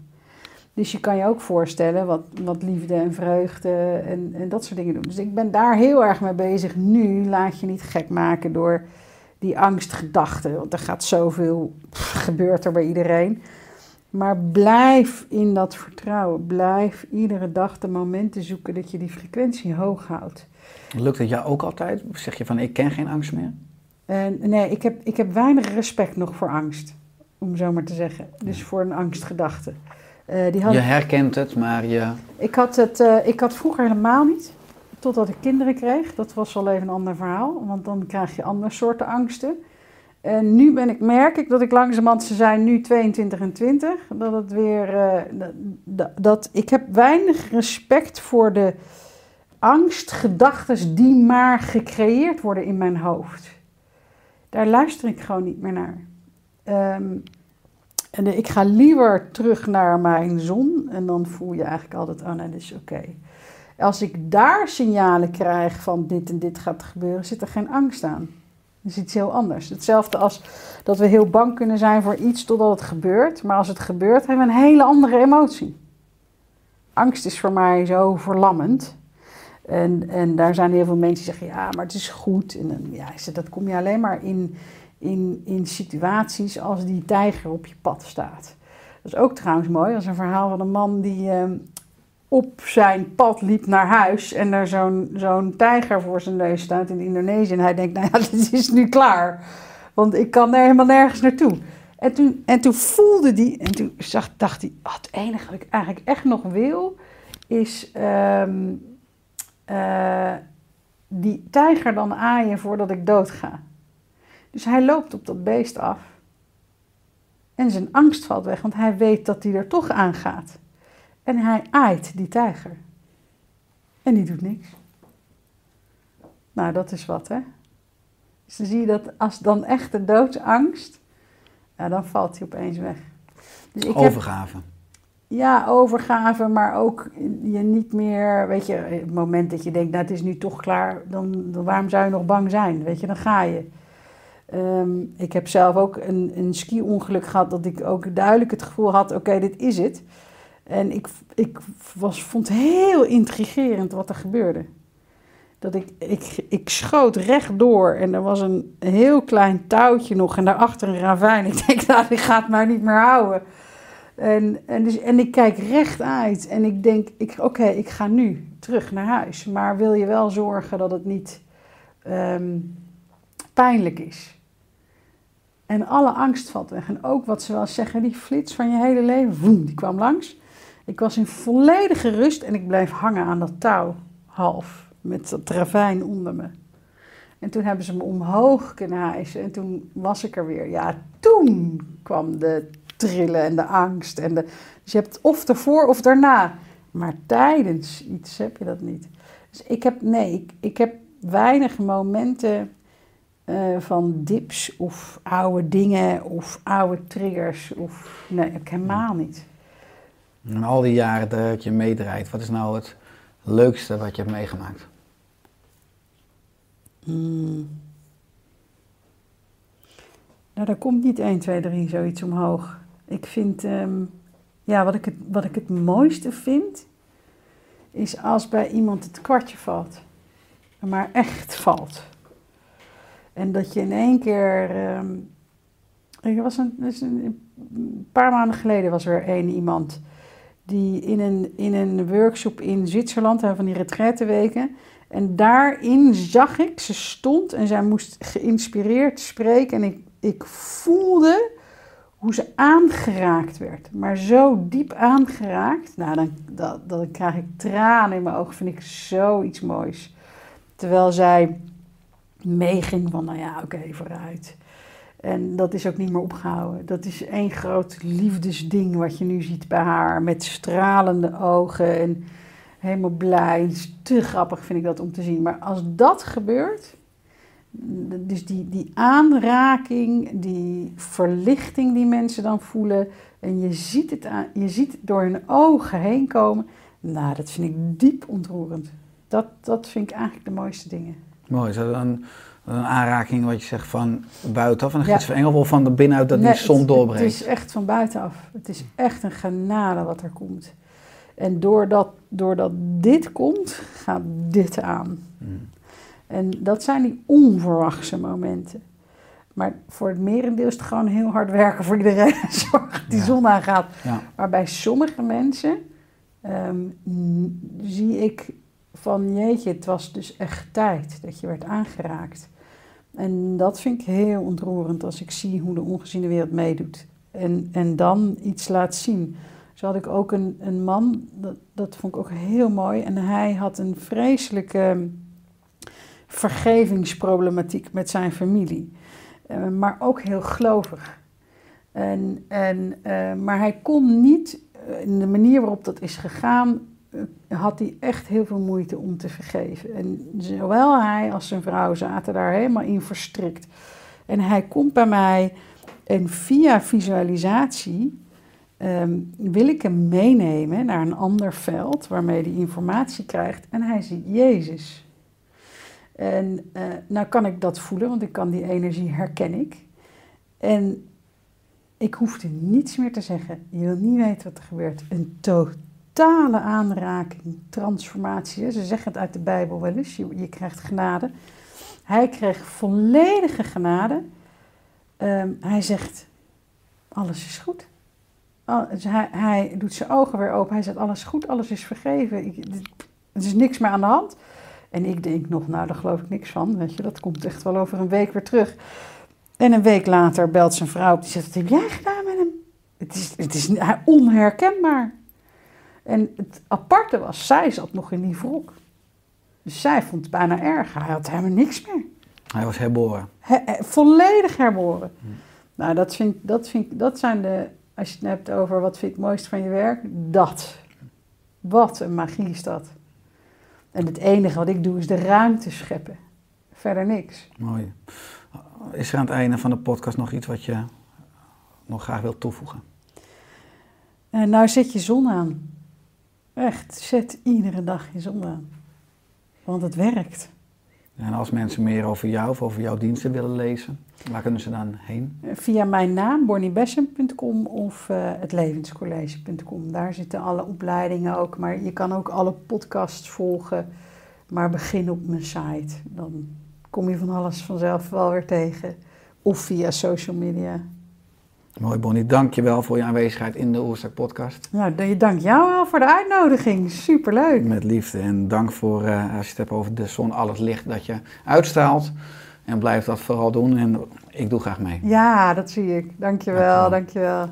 [SPEAKER 4] Dus je kan je ook voorstellen wat, wat liefde en vreugde en, en dat soort dingen doen. Dus ik ben daar heel erg mee bezig. Nu laat je niet gek maken door die angstgedachten. Want er gaat zoveel, pff, gebeurt er bij iedereen. Maar blijf in dat vertrouwen. Blijf iedere dag de momenten zoeken dat je die frequentie hoog houdt.
[SPEAKER 5] Lukt het jou ook altijd? Zeg je van ik ken geen angst meer?
[SPEAKER 4] En nee, ik heb, ik heb weinig respect nog voor angst, om zo maar te zeggen. Dus voor een angstgedachte.
[SPEAKER 5] Uh, die had... Je herkent het, maar je...
[SPEAKER 4] Ik had het uh, ik had vroeger helemaal niet, totdat ik kinderen kreeg. Dat was wel even een ander verhaal, want dan krijg je andere soorten angsten. En nu ben ik, merk ik dat ik langzamerhand, ze zijn nu 22 en 20, dat het weer, uh, dat, dat, ik heb weinig respect voor de angstgedachten die maar gecreëerd worden in mijn hoofd. Daar luister ik gewoon niet meer naar. Um, en ik ga liever terug naar mijn zon en dan voel je eigenlijk altijd, oh nee, is oké. Als ik daar signalen krijg van dit en dit gaat gebeuren, zit er geen angst aan. Dat is iets heel anders. Hetzelfde als dat we heel bang kunnen zijn voor iets totdat het gebeurt. Maar als het gebeurt, hebben we een hele andere emotie. Angst is voor mij zo verlammend. En, en daar zijn heel veel mensen die zeggen, ja, maar het is goed. En dan, ja, dat kom je alleen maar in, in, in situaties als die tijger op je pad staat. Dat is ook trouwens mooi. Dat is een verhaal van een man die uh, op zijn pad liep naar huis. En er zo'n zo'n tijger voor zijn neus staat in Indonesië. En hij denkt, nou ja, dit is nu klaar. Want ik kan er helemaal nergens naartoe. En toen, en toen voelde die, en toen zag, dacht hij, het enige wat ik eigenlijk echt nog wil, is um, uh, die tijger dan aaien voordat ik dood ga. Dus hij loopt op dat beest af. En zijn angst valt weg, want hij weet dat hij er toch aan gaat. En hij aait die tijger. En die doet niks. Nou, dat is wat, hè? Dus dan zie je dat als dan echt de doodsangst, dan valt hij opeens weg.
[SPEAKER 5] Dus ik Overgave.
[SPEAKER 4] Heb, ja, overgave, maar ook je niet meer, weet je, het moment dat je denkt, nou het is nu toch klaar, dan, dan waarom zou je nog bang zijn? Weet je, dan ga je. Ehm, ik heb zelf ook een, een ski-ongeluk gehad dat ik ook duidelijk het gevoel had, oké, dit is het. En ik, ik was, vond het heel intrigerend wat er gebeurde. Dat ik, ik, ik schoot rechtdoor en er was een heel klein touwtje nog en daarachter een ravijn. Ik denk, nou, die gaat mij niet meer houden. En, en, dus, en ik kijk recht uit en ik denk, ik, oké, ik ga nu terug naar huis. Maar wil je wel zorgen dat het niet ehm, pijnlijk is. En alle angst valt weg. En ook wat ze wel zeggen, die flits van je hele leven, woem, die kwam langs. Ik was in volledige rust en ik bleef hangen aan dat touw, half, met dat ravijn onder me. En toen hebben ze me omhoog kunnen hijsen en toen was ik er weer. Ja, toen kwam de trillen en de angst. En de, dus je hebt of ervoor of daarna. Maar tijdens iets heb je dat niet. Dus ik heb, nee, ik, ik heb weinig momenten eh, van dips of oude dingen of oude triggers. Of, nee, heb ik helemaal niet.
[SPEAKER 5] En al die jaren dat je meedraait, wat is nou het leukste wat je hebt meegemaakt?
[SPEAKER 4] Hmm. Nou, daar komt niet 1, 2, 3 zoiets omhoog. Ik vind, ehm, ja, wat ik, het, wat ik het mooiste vind, is als bij iemand het kwartje valt. Maar echt valt. En dat je in één keer. Um, er was een, dus een, een paar maanden geleden was er één iemand die in een, in een workshop in Zwitserland, van die retraiteweken. En daarin zag ik, ze stond en zij moest geïnspireerd spreken. En ik, ik voelde hoe ze aangeraakt werd. Maar zo diep aangeraakt, nou dan, dan krijg ik tranen in mijn ogen. Vind ik zoiets moois. Terwijl zij meeging van, nou ja, oké, vooruit. En dat is ook niet meer opgehouden. Dat is één groot liefdesding wat je nu ziet bij haar. Met stralende ogen en helemaal blij. Het is te grappig vind ik dat om te zien. Maar als dat gebeurt, dus die, die aanraking, die verlichting die mensen dan voelen. En je ziet het, aan, je ziet het door hun ogen heen komen. Nou, dat vind ik diep ontroerend. Dat, dat vind ik eigenlijk de mooiste dingen.
[SPEAKER 5] Mooi, is dat een, een aanraking wat je zegt van buitenaf, van de gids van Engel of van de binnenuit dat die zon doorbreekt?
[SPEAKER 4] Het is echt van buitenaf. Het is echt een genade wat er komt. En doordat, doordat dit komt, gaat dit aan. Hmm. En dat zijn die onverwachte momenten. Maar voor het merendeel is het gewoon heel hard werken voor iedereen. Zorg dat die zon aangaat. Ja. Maar bij sommige mensen ehm, zie ik van jeetje, het was dus echt tijd dat je werd aangeraakt. En dat vind ik heel ontroerend als ik zie hoe de ongeziene wereld meedoet. En, en dan iets laat zien. Zo had ik ook een, een man, dat, dat vond ik ook heel mooi. En hij had een vreselijke vergevingsproblematiek met zijn familie. Uh, maar ook heel gelovig. En, en, uh, maar hij kon niet, uh, in de manier waarop dat is gegaan, had hij echt heel veel moeite om te vergeven. En zowel hij als zijn vrouw zaten daar helemaal in verstrikt. En hij komt bij mij en via visualisatie um, wil ik hem meenemen naar een ander veld waarmee hij informatie krijgt. En hij ziet Jezus. En uh, nou kan ik dat voelen, want ik kan die energie herken ik. En ik hoefde niets meer te zeggen. Je wil niet weten wat er gebeurt. Een totale aanraking, transformatie. Ze zeggen het uit de Bijbel wel eens, je, krijgt genade. Hij kreeg volledige genade. Um, hij zegt, alles is goed. Dus hij, hij, doet zijn ogen weer open. Hij zegt, alles is goed, alles is vergeven. Er is niks meer aan de hand. En ik denk nog, nou, daar geloof ik niks van. Weet je, dat komt echt wel over een week weer terug. En een week later belt zijn vrouw op. Die zegt, wat heb jij gedaan met hem? Het is, het is onherkenbaar. En het aparte was, zij zat nog in die wrok. Dus zij vond het bijna erg. Hij had helemaal niks meer.
[SPEAKER 5] Hij was herboren.
[SPEAKER 4] volledig herboren. Hm. Nou, dat, vind, dat, vind, dat zijn de, als je het hebt over wat vind ik het mooiste van je werk, dat. Wat een magie is dat. En het enige wat ik doe is de ruimte scheppen. Verder niks.
[SPEAKER 5] Mooi. Is er aan het einde van de podcast nog iets wat je nog graag wilt toevoegen?
[SPEAKER 4] En nou zet je zon aan. Echt, zet iedere dag je zon aan. Want het werkt.
[SPEAKER 2] En als mensen meer over jou of over jouw diensten willen lezen, waar kunnen ze dan heen?
[SPEAKER 4] Via mijn naam, bonniebessem.com of uh, hetlevenscollege.com. Daar zitten alle opleidingen ook. Maar je kan ook alle podcasts volgen. Maar begin op mijn site. Dan kom je van alles vanzelf wel weer tegen. Of via social media.
[SPEAKER 2] Mooi Bonnie, dank je wel voor je aanwezigheid in de Oerstak podcast.
[SPEAKER 4] Nou, dank jou wel voor de uitnodiging. Superleuk.
[SPEAKER 2] Met liefde en dank voor, uh, als je het hebt over de zon, al het licht dat je uitstraalt. En blijf dat vooral doen en ik doe graag mee.
[SPEAKER 4] Ja, dat zie ik. Dank je wel, dank je wel.